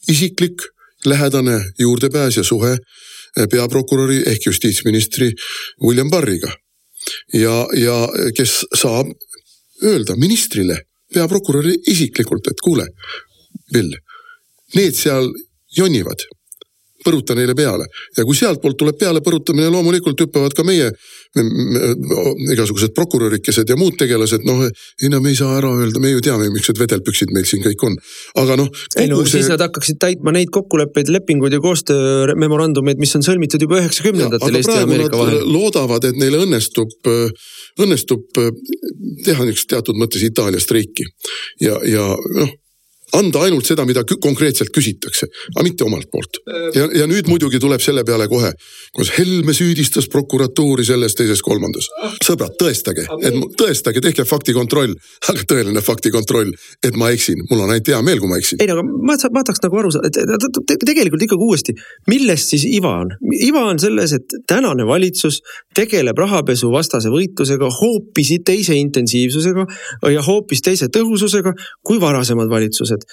isiklik lähedane juurdepääs ja suhe peaprokuröri ehk justiitsministri William Barriga. ja, ja kes saab öelda ministrile, peaprokurörile isiklikult, et kuule, Bill, need seal jonnivad põruta neile peale. ja kui sealtpoolt tuleb pealepõrutamine, loomulikult hüppavad ka meie igasugused prokurörikesed ja muud tegelased, noh, ei no me ei saa ära öelda, me ju teame, millised vedelpüksid meil siin kõik on. aga noh. ei no see... siis nad hakkaksid täitma neid kokkuleppeid, lepinguid ja koostöömemorandumeid, mis on sõlmitud juba üheksakümnendatel Eesti ja Ameerika vahel. loodavad, et neil õnnestub, õnnestub teha niisugust teatud mõttes Itaalia streiki ja, ja noh anda ainult seda, mida konkreetselt küsitakse, aga mitte omalt poolt. ja, ja nüüd muidugi tuleb selle peale kohe, kus Helme süüdistas prokuratuuri selles, teises, kolmandas. sõbrad, tõestage, et tõestage, tehke faktikontroll, aga tõeline faktikontroll, et ma eksin, mul on ainult hea meel, kui ma eksin. ei no aga ma, ma tahaks nagu aru saada, et tegelikult ikkagi uuesti, millest siis iva on? iva on selles, et tänane valitsus tegeleb rahapesuvastase võitlusega hoopis teise intensiivsusega ja hoopis teise tõhususega kui varasemad valitsused.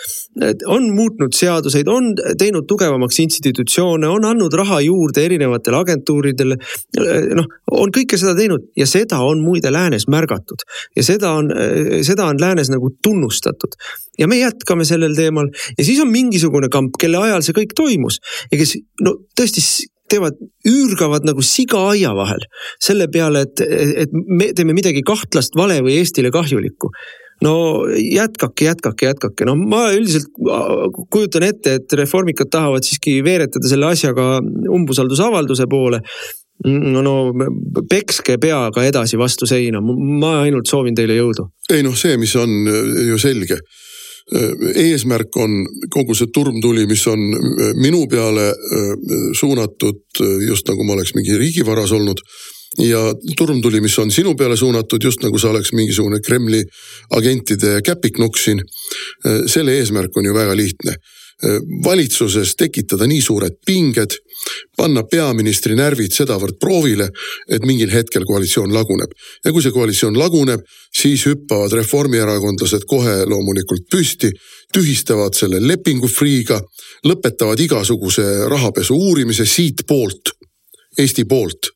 on muutnud seaduseid, on teinud tugevamaks institutsioone, on andnud raha juurde erinevatele agentuuridele. noh, on kõike seda teinud ja seda on muide läänes märgatud ja seda on, seda on läänes nagu tunnustatud ja me jätkame sellel teemal ja siis on mingisugune kamp, kelle ajal see kõik toimus ja kes no tõesti teevad, üürgavad nagu siga aia vahel selle peale, et, et me teeme midagi kahtlast, vale või Eestile kahjulikku no jätkake, jätkake, jätkake, no ma üldiselt kujutan ette, et reformikad tahavad siiski veeretada selle asjaga umbusaldusavalduse poole. no, no pekske peaga edasi vastu seina, ma ainult soovin teile jõudu. ei noh, see, mis on ju selge eesmärk on kogu see turmtuli, mis on minu peale suunatud, just nagu ma oleks mingi riigivaras olnud ja turmtuli, mis on sinu peale suunatud, just nagu sa oleks mingisugune Kremli agentide käpiknukk siin. selle eesmärk on ju väga lihtne valitsuses tekitada nii suured pinged, panna peaministri närvid sedavõrd proovile, et mingil hetkel koalitsioon laguneb. ja kui see koalitsioon laguneb, siis hüppavad reformierakondlased kohe loomulikult püsti, tühistavad selle lepingu Freeh'ga, lõpetavad igasuguse rahapesu uurimise siitpoolt, Eesti poolt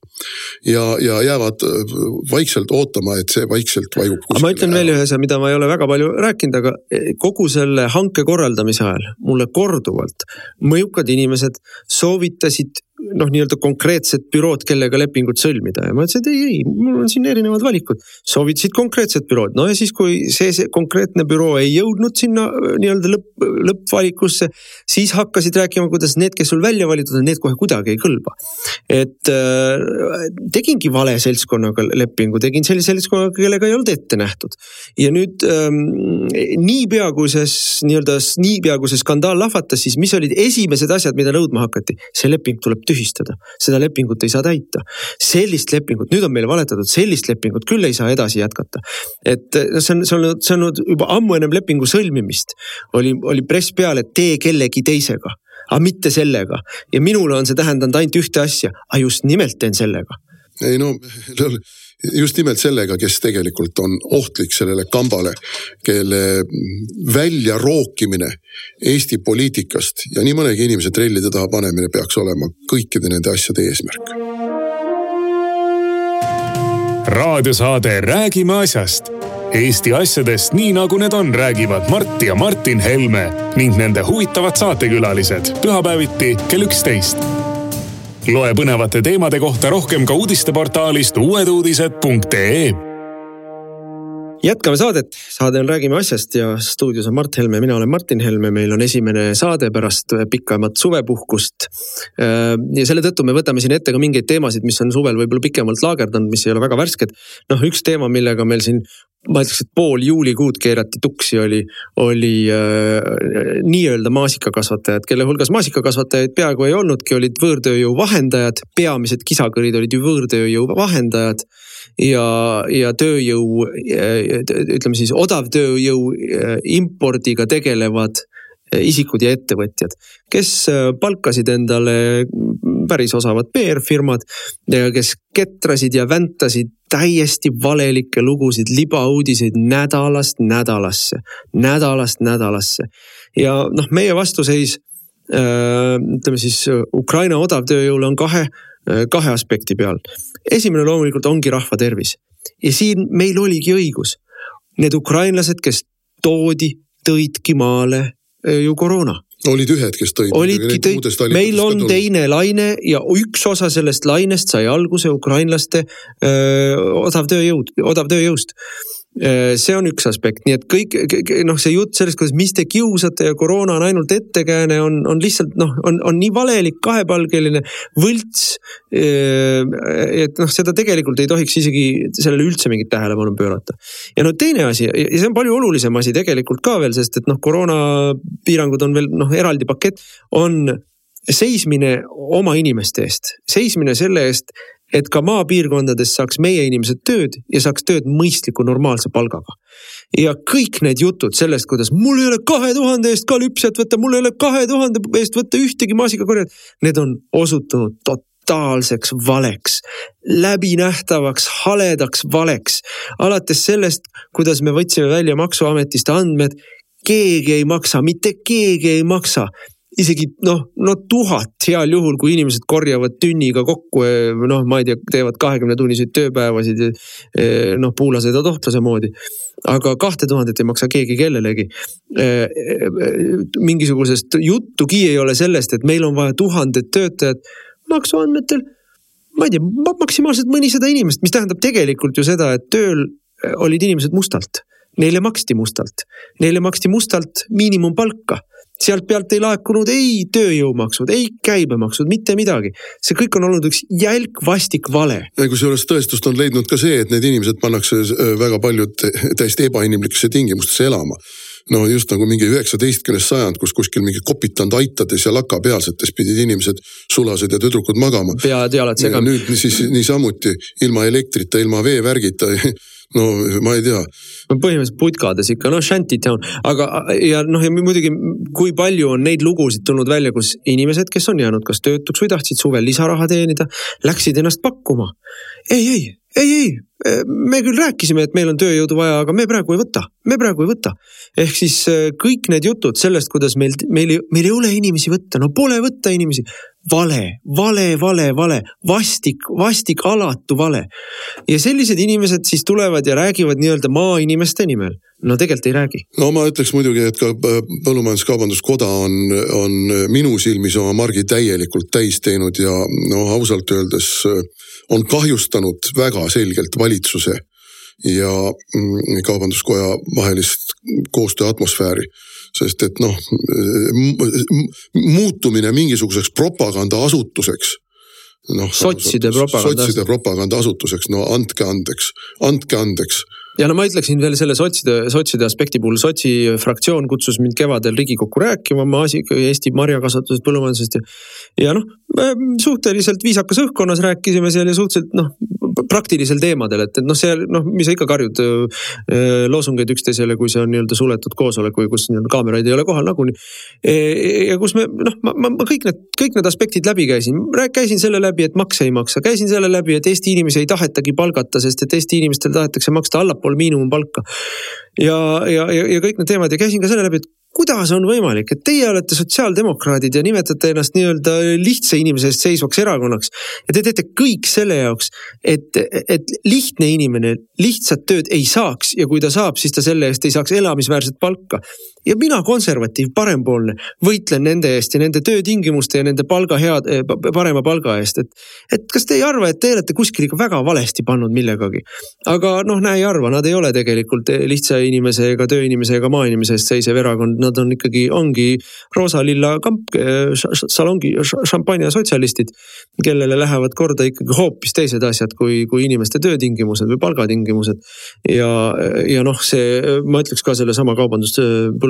ja, ja jäävad äh, vaikselt ootama, et see vaikselt vajub. aga ma ütlen veel ühe asja, mida ma ei ole väga palju rääkinud, aga e, kogu selle hanke korraldamise ajal mulle korduvalt mõjukad inimesed soovitasid noh, nii-öelda konkreetset bürood, kellega lepingut sõlmida ja ma ütlesin, et ei, ei, mul on siin erinevad valikud. soovitasid konkreetset bürood, no ja siis, kui see, see konkreetne büroo ei jõudnud sinna äh, nii-öelda lõpp, lõppvalikusse, siis hakkasid rääkima, kuidas need, kes sul välja valitud on, need kohe kuidagi ei kõlba. et äh, tegingi vale seltskonnaga lepingu, tegin sellise seltskonnaga, kellega ei olnud ette nähtud. ja nüüd ähm, niipea, kui see nii-öelda, niipea kui see skandaal lahvatas, siis mis olid esimesed asjad, mida nõudma hakati? see leping tuleb tühistada tühistada. seda lepingut ei saa täita. sellist lepingut, nüüd on meile valetatud, sellist lepingut küll ei saa edasi jätkata. et see on, see on, see on juba ammu ennem lepingu sõlmimist oli, oli press peal, et tee kellegi teisega aga mitte sellega ja minule on see tähendanud ainult ühte asja, aga just nimelt teen sellega. ei no just nimelt sellega, kes tegelikult on ohtlik sellele kambale, kelle väljarookimine Eesti poliitikast ja nii mõnegi inimese trellide taha panemine peaks olema kõikide nende asjade eesmärk. raadiosaade Räägime asjast. Eesti asjadest nii nagu need on, räägivad Mart ja Martin Helme ning nende huvitavad saatekülalised pühapäeviti kell üksteist loe põnevate teemade kohta rohkem ka uudisteportaalist uueduudised.ee jätkame saadet, saade on Räägime asjast ja stuudios on Mart Helme, mina olen Martin Helme, meil on esimene saade pärast pikamat suvepuhkust. ja selle tõttu me võtame siin ette ka mingeid teemasid, mis on suvel võib-olla pikemalt laagerdanud, mis ei ole väga värsked. noh, üks teema, millega meil siin ma ütleks, et pool juulikuud keerati tuksi, oli, oli äh, nii-öelda maasikakasvatajad, kelle hulgas maasikakasvatajaid peaaegu ei olnudki, olid võõrtööjõu vahendajad, peamised kisakõrid olid ju võõrtööjõu vahendajad. Ja, ja tööjõu, äh, ütleme siis odavtööjõu äh, impordiga tegelevad isikud ja ettevõtjad, kes äh, palkasid endale päris osavad PR-firmad, kes ketrasid ja väntasid täiesti valelikke lugusid, libauudiseid nädalast nädalasse, nädalast nädalasse. ja noh, meie vastuseis äh, ütleme siis Ukraina odavtööjõule on kahe, äh, kahe aspekti peal. esimene loomulikult ongi rahva tervis ja siin meil oligi õigus. Need ukrainlased, kes toodi, tõidki maale ju koroona olid ühed, kes tõid. olidki tõid, meil on tulnud. teine laine ja üks osa sellest lainest sai alguse ukrainlaste öö, odavtööjõud, odavtööjõust Äh, see on üks aspekt, nii et kõik noh, see jutt sellest, kuidas mis te kiusate ja koroona on ainult ettekääne, on, on lihtsalt noh, on, on nii valelik, kahepalgeline, võlts. Äh, et noh, seda tegelikult ei tohiks isegi sellele üldse mingit tähelepanu pöörata. ja no teine asi ja see on palju olulisem asi tegelikult ka veel, sest et noh, koroonapiirangud on veel noh, eraldi pakett, on seismine oma inimeste eest, seismine selle eest, et ka maapiirkondades saaks meie inimesed tööd ja saaks tööd mõistliku normaalse palgaga. ja kõik need jutud sellest, kuidas mul ei ole kahe tuhande eest ka lüpsjat võtta, mul ei ole kahe tuhande eest võtta ühtegi maasikakorjajat, need on osutunud totaalseks valeks. läbinähtavaks haledaks valeks. alates sellest, kuidas me võtsime välja maksuametist andmed, keegi ei maksa, mitte keegi ei maksa isegi noh, no tuhat heal juhul, kui inimesed korjavad tünniga kokku, noh, ma ei tea, teevad kahekümnetunniseid tööpäevasid, noh, puulased ja tohtlase moodi. aga kahte tuhandet ei maksa keegi kellelegi. mingisugusest juttugi ei ole sellest, et meil on vaja tuhandet töötajat maksuandmetel ma ei tea, maksimaalselt mõnisada inimest, mis tähendab tegelikult ju seda, et tööl olid inimesed mustalt. Neile maksti mustalt, neile maksti mustalt miinimumpalka sealt pealt ei laekunud ei tööjõumaksud, ei käibemaksud, mitte midagi. see kõik on olnud üks jälk vastik vale. kusjuures tõestust on leidnud ka see, et need inimesed pannakse äh, väga paljud täiesti ebainimlikesse tingimustesse elama no just nagu mingi üheksateistkümnes sajand, kus kuskil mingi kopitanud aitades ja lakapealsetes pidid inimesed, sulased ja tüdrukud magama. pead jalad segama. nüüd siis niisamuti ilma elektrita, ilma veevärgita no ma ei tea. no põhimõtteliselt putkades ikka, noh shantytown, aga ja noh, ja muidugi kui palju on neid lugusid tulnud välja, kus inimesed, kes on jäänud kas töötuks või tahtsid suvel lisaraha teenida, läksid ennast pakkuma. ei, ei ei, ei, me küll rääkisime, et meil on tööjõudu vaja, aga me praegu ei võta, me praegu ei võta. ehk siis äh, kõik need jutud sellest, kuidas meil, meil, meil ei ole inimesi võtta, no pole võtta inimesi. vale, vale, vale, vale, vastik, vastik, alatu vale. ja sellised inimesed siis tulevad ja räägivad nii-öelda maainimeste nimel no tegelikult ei räägi. no ma ütleks muidugi, et ka äh, Põllumajandus-Kaubanduskoda on, on minu silmis oma margi täielikult täis teinud ja no ausalt öeldes äh, on kahjustanud väga selgelt valitsuse ja mm, kaubanduskoja vahelist koostöö atmosfääri sest et noh, muutumine mingisuguseks propagandaasutuseks noh. sotside propaganda. sotside propagandaasutuseks, no andke andeks, andke andeks ja no ma ütleksin veel selle sotside, sotside aspekti puhul, sotsi fraktsioon kutsus mind kevadel Riigikokku rääkima maasi, Eesti marjakasvatusest, põllumajandusest ja. ja noh, suhteliselt viisakas õhkkonnas rääkisime seal ja suhteliselt noh, praktilisel teemadel, et, et noh, see noh, mis sa ikka karjud äh, loosungeid üksteisele, kui see on nii-öelda suletud koosolek või kus nii-öelda kaameraid ei ole kohal nagunii e,. ja kus me noh, ma, ma, ma kõik need, kõik need aspektid läbi käisin, käisin selle läbi, et makse ei maksa, käisin selle läbi, et Eesti inimesi ei tahetagi palgata, sest et Eesti inimestel tahetakse maksta allapool miinimumpalka. ja, ja, ja, ja kõik need teemad ja käisin ka selle läbi, et kuidas on võimalik, et teie olete sotsiaaldemokraadid ja nimetate ennast nii-öelda lihtsa inimese eest seisvaks erakonnaks. ja te teete kõik selle jaoks, et, et lihtne inimene lihtsat tööd ei saaks ja kui ta saab, siis ta selle eest ei saaks elamisväärset palka ja mina, konservatiiv, parempoolne, võitlen nende eest ja nende töötingimuste ja nende palga head, eh, parema palga eest, et. et kas te ei arva, et te olete kuskil ikka väga valesti pannud millegagi? aga noh, näe ei arva, nad ei ole tegelikult lihtsa inimese ega tööinimese ega maainimese eest seisev erakond, nad on ikkagi, ongi roosa-lilla kamp, eh, salongi, šampanja sotsialistid. kellele lähevad korda ikkagi hoopis teised asjad kui, kui inimeste töötingimused või palgatingimused. ja, ja noh, see, ma ütleks ka sellesama kaubandus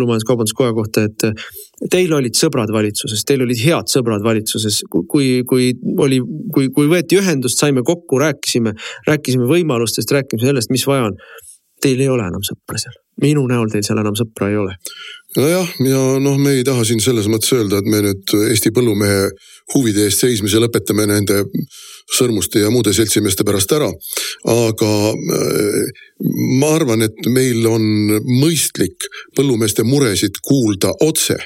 Põllumajandus-Kaubanduskoja kohta, et teil olid sõbrad valitsuses, teil olid head sõbrad valitsuses, kui, kui oli, kui, kui võeti ühendust, saime kokku, rääkisime, rääkisime võimalustest, rääkisime sellest, mis vaja on. Teil ei ole enam sõpra seal, minu näol teil seal enam sõpra ei ole nojah, ja noh, me ei taha siin selles mõttes öelda, et me nüüd Eesti põllumehe huvide eest seismise lõpetame nende sõrmuste ja muude seltsimeeste pärast ära. aga äh, ma arvan, et meil on mõistlik põllumeeste muresid kuulda otse,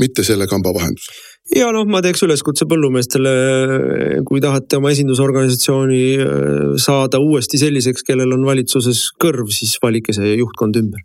mitte selle kamba vahendusel ja noh, ma teeks üleskutse põllumeestele, kui tahate oma esindusorganisatsiooni äh, saada uuesti selliseks, kellel on valitsuses kõrv, siis valige see juhtkond ümber.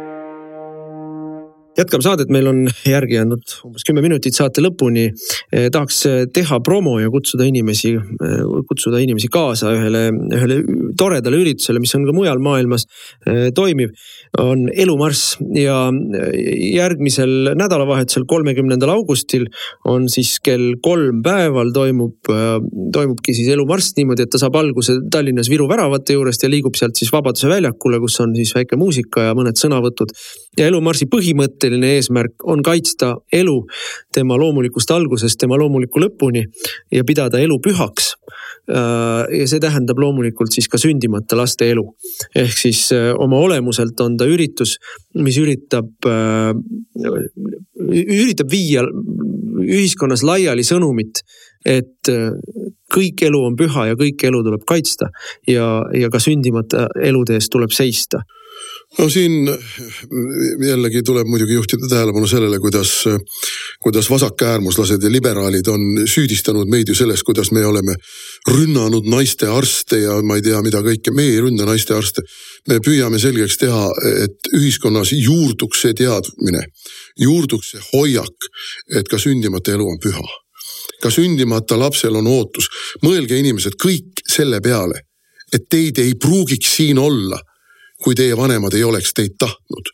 jätkame saadet, meil on järgi jäänud umbes kümme minutit saate lõpuni. Eh, tahaks eh, teha promo ja kutsuda inimesi, eh, kutsuda inimesi kaasa ühele, ühele toredale üritusele, mis on ka mujal maailmas toimiv. On Elumarss ja järgmisel nädalavahetusel, kolmekümnendal augustil on siis kell kolm päeval toimub, toimubki siis Elumarss niimoodi, et ta saab alguse Tallinnas Viru väravate juurest ja liigub sealt siis Vabaduse väljakule, kus on siis väike muusika ja mõned sõnavõtud ja elumarsi põhimõtteline eesmärk on kaitsta elu tema loomulikust algusest tema loomuliku lõpuni ja pidada elu pühaks Äh, ja see tähendab loomulikult siis ka sündimata laste elu. ehk siis äh, oma olemuselt on ta üritus, mis üritab, äh, üritab viia ühiskonnas laiali sõnumit, et kõik elu on püha ja kõiki elu tuleb kaitsta ja, ja ka sündimata elude eest tuleb seista no siin jällegi tuleb muidugi juhtida tähelepanu sellele, kuidas, kuidas vasakäärmuslased ja liberaalid on süüdistanud meid ju selles, kuidas me oleme rünnanud naiste arste ja ma ei tea, mida kõike, me ei ründa naiste arste. me püüame selgeks teha, et ühiskonnas juurduks see teadmine, juurduks see hoiak, et ka sündimata elu on püha. ka sündimata lapsel on ootus, mõelge inimesed kõik selle peale, et teid ei pruugiks siin olla kui teie vanemad ei oleks teid tahtnud?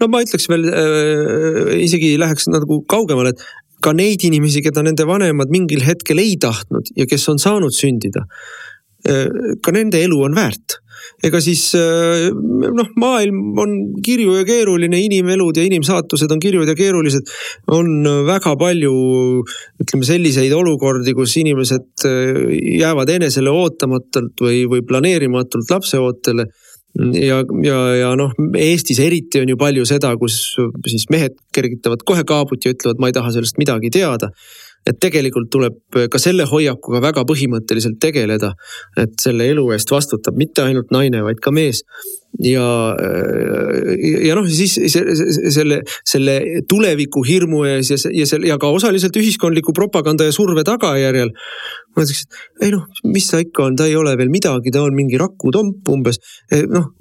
no ma ütleks veel äh,, isegi läheks nagu kaugemale, et ka neid inimesi, keda nende vanemad mingil hetkel ei tahtnud ja kes on saanud sündida äh,. ka nende elu on väärt ega siis äh, noh, maailm on kirju ja keeruline, inimelud ja inimsaatused on kirjud ja keerulised. on väga palju, ütleme selliseid olukordi, kus inimesed äh, jäävad enesele ootamatult või, või planeerimatult lapseootele ja, ja, ja noh, Eestis eriti on ju palju seda, kus siis mehed kergitavad kohe kaabut ja ütlevad, ma ei taha sellest midagi teada. et tegelikult tuleb ka selle hoiakuga väga põhimõtteliselt tegeleda, et selle elu eest vastutab mitte ainult naine, vaid ka mees ja, ja noh, siis selle, selle tuleviku hirmu ja, ja selle ja ka osaliselt ühiskondliku propaganda ja surve tagajärjel ma ütleks, et ei noh, mis ta ikka on, ta ei ole veel midagi, ta on mingi rakutomp umbes. Eh, noh,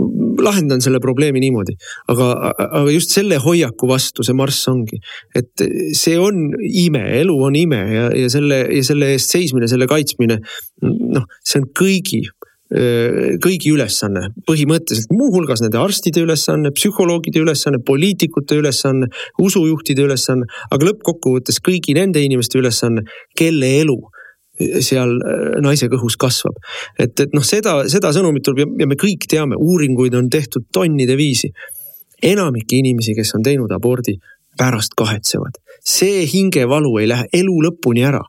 lahendan selle probleemi niimoodi, aga, aga just selle hoiaku vastu see marss ongi. et see on ime, elu on ime ja, ja selle ja selle eest seismine, selle kaitsmine. noh, see on kõigi kõigi ülesanne, põhimõtteliselt muuhulgas nende arstide ülesanne, psühholoogide ülesanne, poliitikute ülesanne, usujuhtide ülesanne, aga lõppkokkuvõttes kõigi nende inimeste ülesanne, kelle elu seal naise kõhus kasvab. et, et noh, seda, seda sõnumit tuleb ja me kõik teame, uuringuid on tehtud tonnide viisi. enamik inimesi, kes on teinud abordi, pärast kahetsevad. see hingevalu ei lähe elu lõpuni ära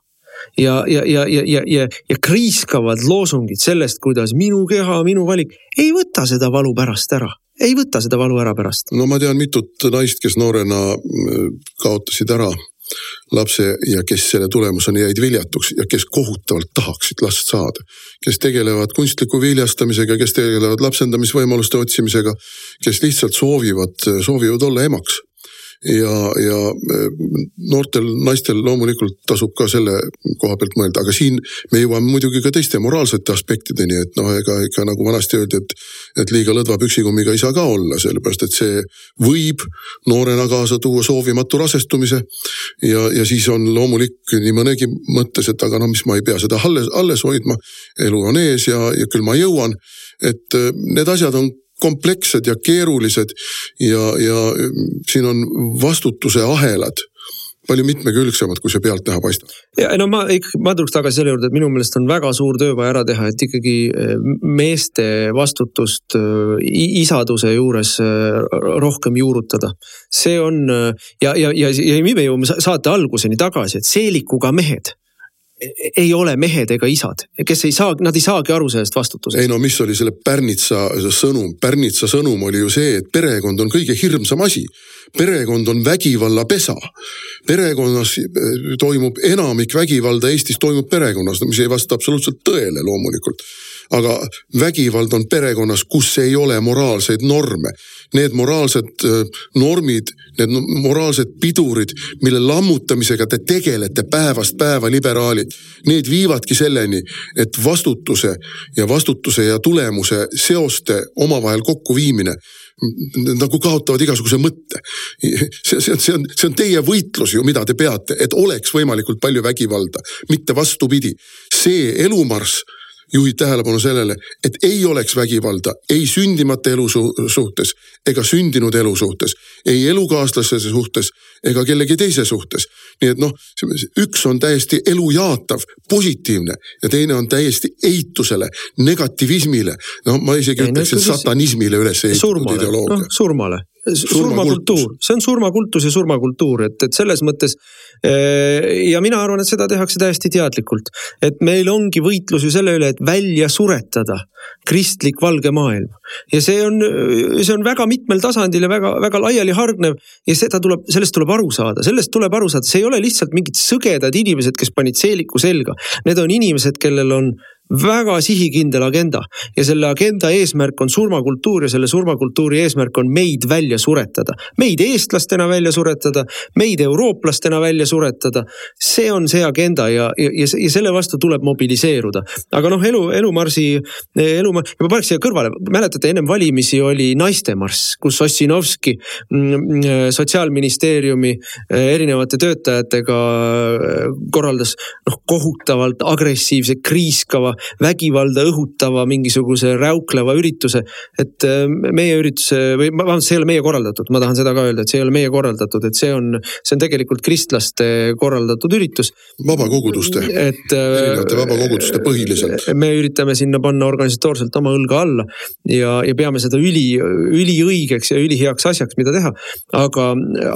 ja, ja, ja, ja, ja, ja, ja kriiskavad loosungid sellest, kuidas minu keha, minu valik, ei võta seda valu pärast ära ei võta seda valu ära pärast. no ma tean mitut naist, kes noorena äh, kaotasid ära lapse ja kes selle tulemusena jäid viljatuks ja kes kohutavalt tahaksid last saada. kes tegelevad kunstliku viljastamisega, kes tegelevad lapsendamisvõimaluste otsimisega, kes lihtsalt soovivad, soovivad olla emaks ja, ja e, noortel naistel loomulikult tasub ka selle koha pealt mõelda, aga siin me jõuame muidugi ka teiste moraalsete aspektideni, et noh, ega ikka nagu vanasti öeldi, et, et liiga lõdva püksikummiga ei saa ka olla, sellepärast et see võib noorena kaasa tuua soovimatu rasestumise. ja, ja siis on loomulik nii mõnegi mõttes, et aga no mis, ma ei pea seda alles, alles hoidma. elu on ees ja, ja küll ma jõuan et e, need asjad on komplekssed ja keerulised ja, ja siin on vastutuse ahelad palju mitmekülgsemad, kui see pealtnäha paistab. ja no ma ikkagi, ma tuleks tagasi selle juurde, et minu meelest on väga suur töö vaja ära teha, et ikkagi eh, meeste vastutust eh, isaduse juures eh, rohkem juurutada. see on ja, ja, ja, ja me jõuame saate alguseni tagasi, et seelikuga mehed ei ole mehed ega isad, kes ei saa, nad ei saagi aru sellest vastutusest. ei no mis oli selle Pärnitsa sõnum, Pärnitsa sõnum oli ju see, et perekond on kõige hirmsam asi. Perekond on vägivallapesa. perekonnas eh, toimub enamik vägivalda Eestis toimub perekonnas, mis ei vasta absoluutselt tõele loomulikult aga vägivald on perekonnas, kus ei ole moraalseid norme. Need moraalsed äh, normid, need moraalsed pidurid, mille lammutamisega te tegelete päevast päeva, liberaalid, need viivadki selleni, et vastutuse ja vastutuse ja tulemuse seoste omavahel kokkuviimine nagu kaotavad igasuguse mõtte. see, see on, see on, see on teie võitlus ju, mida te peate, et oleks võimalikult palju vägivalda, mitte vastupidi. see elumarss juhid tähelepanu sellele, et ei oleks vägivalda ei sündimata elu suhtes ega sündinud elu suhtes, ei elukaaslase suhtes ega kellegi teise suhtes. nii et noh, üks on täiesti elu jaatav, positiivne ja teine on täiesti eitusele, negativismile. no ma isegi ütleks, et satanismile üles ehitatud ideoloogia no,. surmale surmakultuur, see on surmakultus ja surmakultuur, et, et selles mõttes. Ja mina arvan, et seda tehakse täiesti teadlikult, et meil ongi võitlus ju selle üle, et välja suretada kristlik valge maailm. ja see on, see on väga mitmel tasandil ja väga-väga laialihargnev ja seda tuleb, sellest tuleb aru saada, sellest tuleb aru saada, see ei ole lihtsalt mingid sõgedad inimesed, kes panid seeliku selga. Need on inimesed, kellel on väga sihikindel agenda ja selle agenda eesmärk on surmakultuur ja selle surmakultuuri eesmärk on meid välja suretada. meid eestlastena välja suretada, meid eurooplastena välja suretada. see on see agenda ja, ja, ja selle vastu tuleb mobiliseeruda. aga noh, elu, elumarsi, elu, ma paneks siia kõrvale, mäletate, ennem valimisi oli naistemarss, kus Ossinovski mm, sotsiaalministeeriumi erinevate töötajatega korraldas noh, kohutavalt agressiivse, kriiskava vägivalda õhutava mingisuguse räukleva ürituse. et äh, meie ürituse või vabandust, see ei ole meie korraldatud, ma tahan seda ka öelda, et see ei ole meie korraldatud, et see on, see on tegelikult kristlaste korraldatud üritus. vabakoguduste, erinevate vabakoguduste põhiliselt. me üritame sinna panna organisatoorselt oma õlga alla ja, ja peame seda üli, üliõigeks ja üliheaks asjaks, mida teha. aga,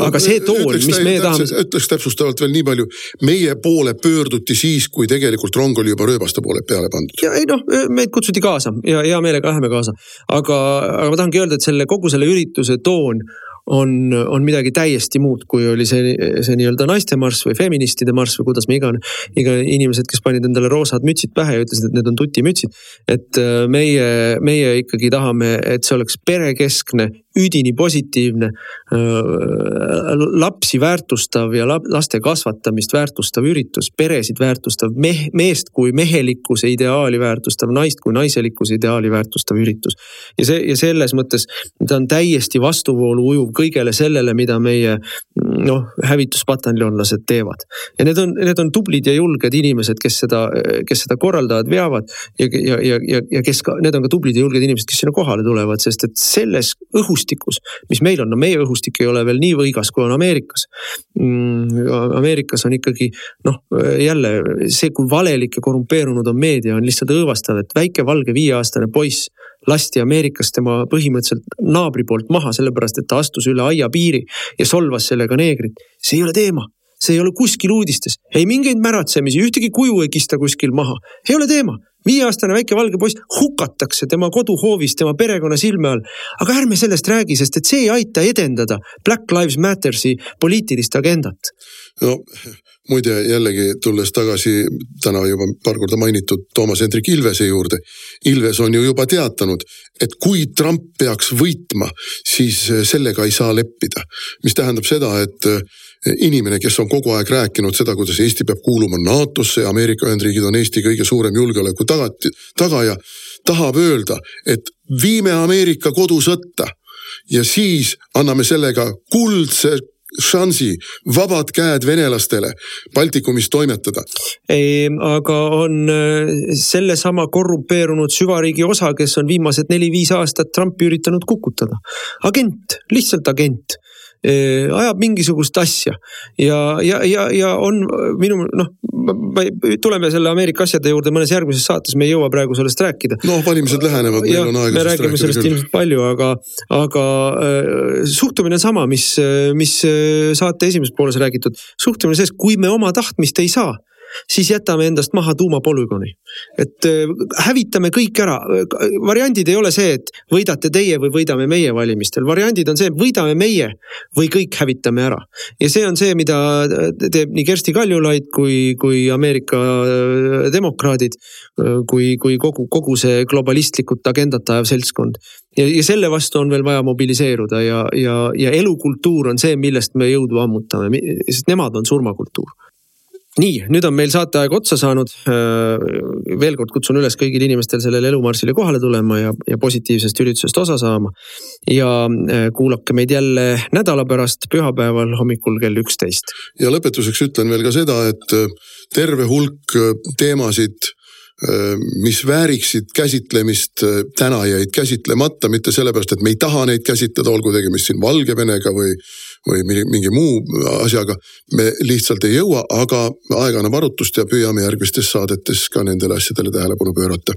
aga see tool, mis meie tahame. ütleks täpsustavalt veel nii palju, meie poole pöörduti siis, kui tegelikult rong oli juba rööbaste poole peale pandud. Ja ei noh, meid kutsuti kaasa ja hea meelega läheme kaasa. aga, aga ma tahangi öelda, et selle kogu selle ürituse toon on, on midagi täiesti muud, kui oli see, see nii-öelda naistemarss või feministide marss või kuidas me igane, iga inimesed, kes panid endale roosad mütsid pähe ja ütlesid, et need on tutimütsid. et äh, meie, meie ikkagi tahame, et see oleks perekeskne, üdini positiivne, lapsi väärtustav ja laste kasvatamist väärtustav üritus, peresid väärtustav, meh-, meest kui mehelikkuse ideaali väärtustav, naist kui naiselikkuse ideaali väärtustav üritus. ja see, ja selles mõttes ta on täiesti vastuvoolu ujuv kõigele sellele, mida meie noh, hävituspataljonlased teevad. ja need on, need on tublid ja julged inimesed, kes seda, kes seda korraldavad, veavad ja, ja, ja, ja, ja kes ka, need on ka tublid ja julged inimesed, kes sinna kohale tulevad, sest et selles õhustikkus õhustikus, mis meil on, no meie õhustik ei ole veel nii võigas, kui on Ameerikas. Mm,. Ameerikas on ikkagi noh, jälle see, kui valelik ja korrumpeerunud on meedia, on lihtsalt õõvastav, et väike valge viieaastane poiss lasti Ameerikas tema põhimõtteliselt naabri poolt maha, sellepärast et ta astus üle aiapiiri ja solvas sellega neegrit. see ei ole teema. See ei ole kuskil uudistes, ei mingeid märatsemisi, ühtegi kuju ei kista kuskil maha, ei ole teema viieaastane väike valge poiss hukatakse tema koduhoovis, tema perekonna silme all. aga ärme sellest räägi, sest et see ei aita edendada Black Lives Matter'i poliitilist agendat. no muide jällegi tulles tagasi täna juba paar korda mainitud Toomas Hendrik Ilvese juurde. Ilves on ju juba teatanud, et kui Trump peaks võitma, siis sellega ei saa leppida. mis tähendab seda, et inimene, kes on kogu aeg rääkinud seda, kuidas Eesti peab kuuluma NATO-sse ja Ameerika Ühendriigid on Eesti kõige suurem julgeoleku tagati, tagaja, tahab öelda, et viime Ameerika kodusõtta ja siis anname sellega kuldse šansi, vabad käed venelastele Baltikumis toimetada. ei, aga on äh, sellesama korrumpeerunud süvariigi osa, kes on viimased neli-viis aastat Trumpi üritanud kukutada. agent, lihtsalt agent ajab mingisugust asja ja, ja, ja, ja on minu noh, tuleme selle Ameerika asjade juurde mõnes järgmises saates, me ei jõua praegu sellest rääkida. noh, valimised lähenevad, meil on aega. me räägime sellest küll. ilmselt palju, aga, aga äh, suhtumine on sama, mis, mis saate esimeses pooles räägitud. suhtumine selles, kui me oma tahtmist ei saa siis jätame endast maha tuumapolügooni. et äh, hävitame kõik ära, variandid ei ole see, et võidate teie või võidame meie valimistel, variandid on see, võidame meie või kõik hävitame ära. ja see on see, mida äh, teeb nii Kersti Kaljulaid kui, kui Ameerika äh, demokraadid, kui, kui kogu, kogu see globalistlikult agendat ajav seltskond. Ja, ja selle vastu on veel vaja mobiliseeruda ja, ja, ja elukultuur on see, millest me jõudu ammutame, sest nemad on surmakultuur nii, nüüd on meil saateaeg otsa saanud. Äh, veel kord kutsun üles kõigil inimestel sellele elumarsile kohale tulema ja, ja positiivsest üritusest osa saama. ja äh, kuulake meid jälle nädala pärast, pühapäeval hommikul kell üksteist. ja lõpetuseks ütlen veel ka seda, et äh, terve hulk teemasid mis vääriksid käsitlemist, täna jäid käsitlemata, mitte sellepärast, et me ei taha neid käsitleda, olgu tegemist siin Valgevenega või või mingi muu asjaga. me lihtsalt ei jõua, aga aeg annab arutust ja püüame järgmistes saadetes ka nendele asjadele tähelepanu pöörata.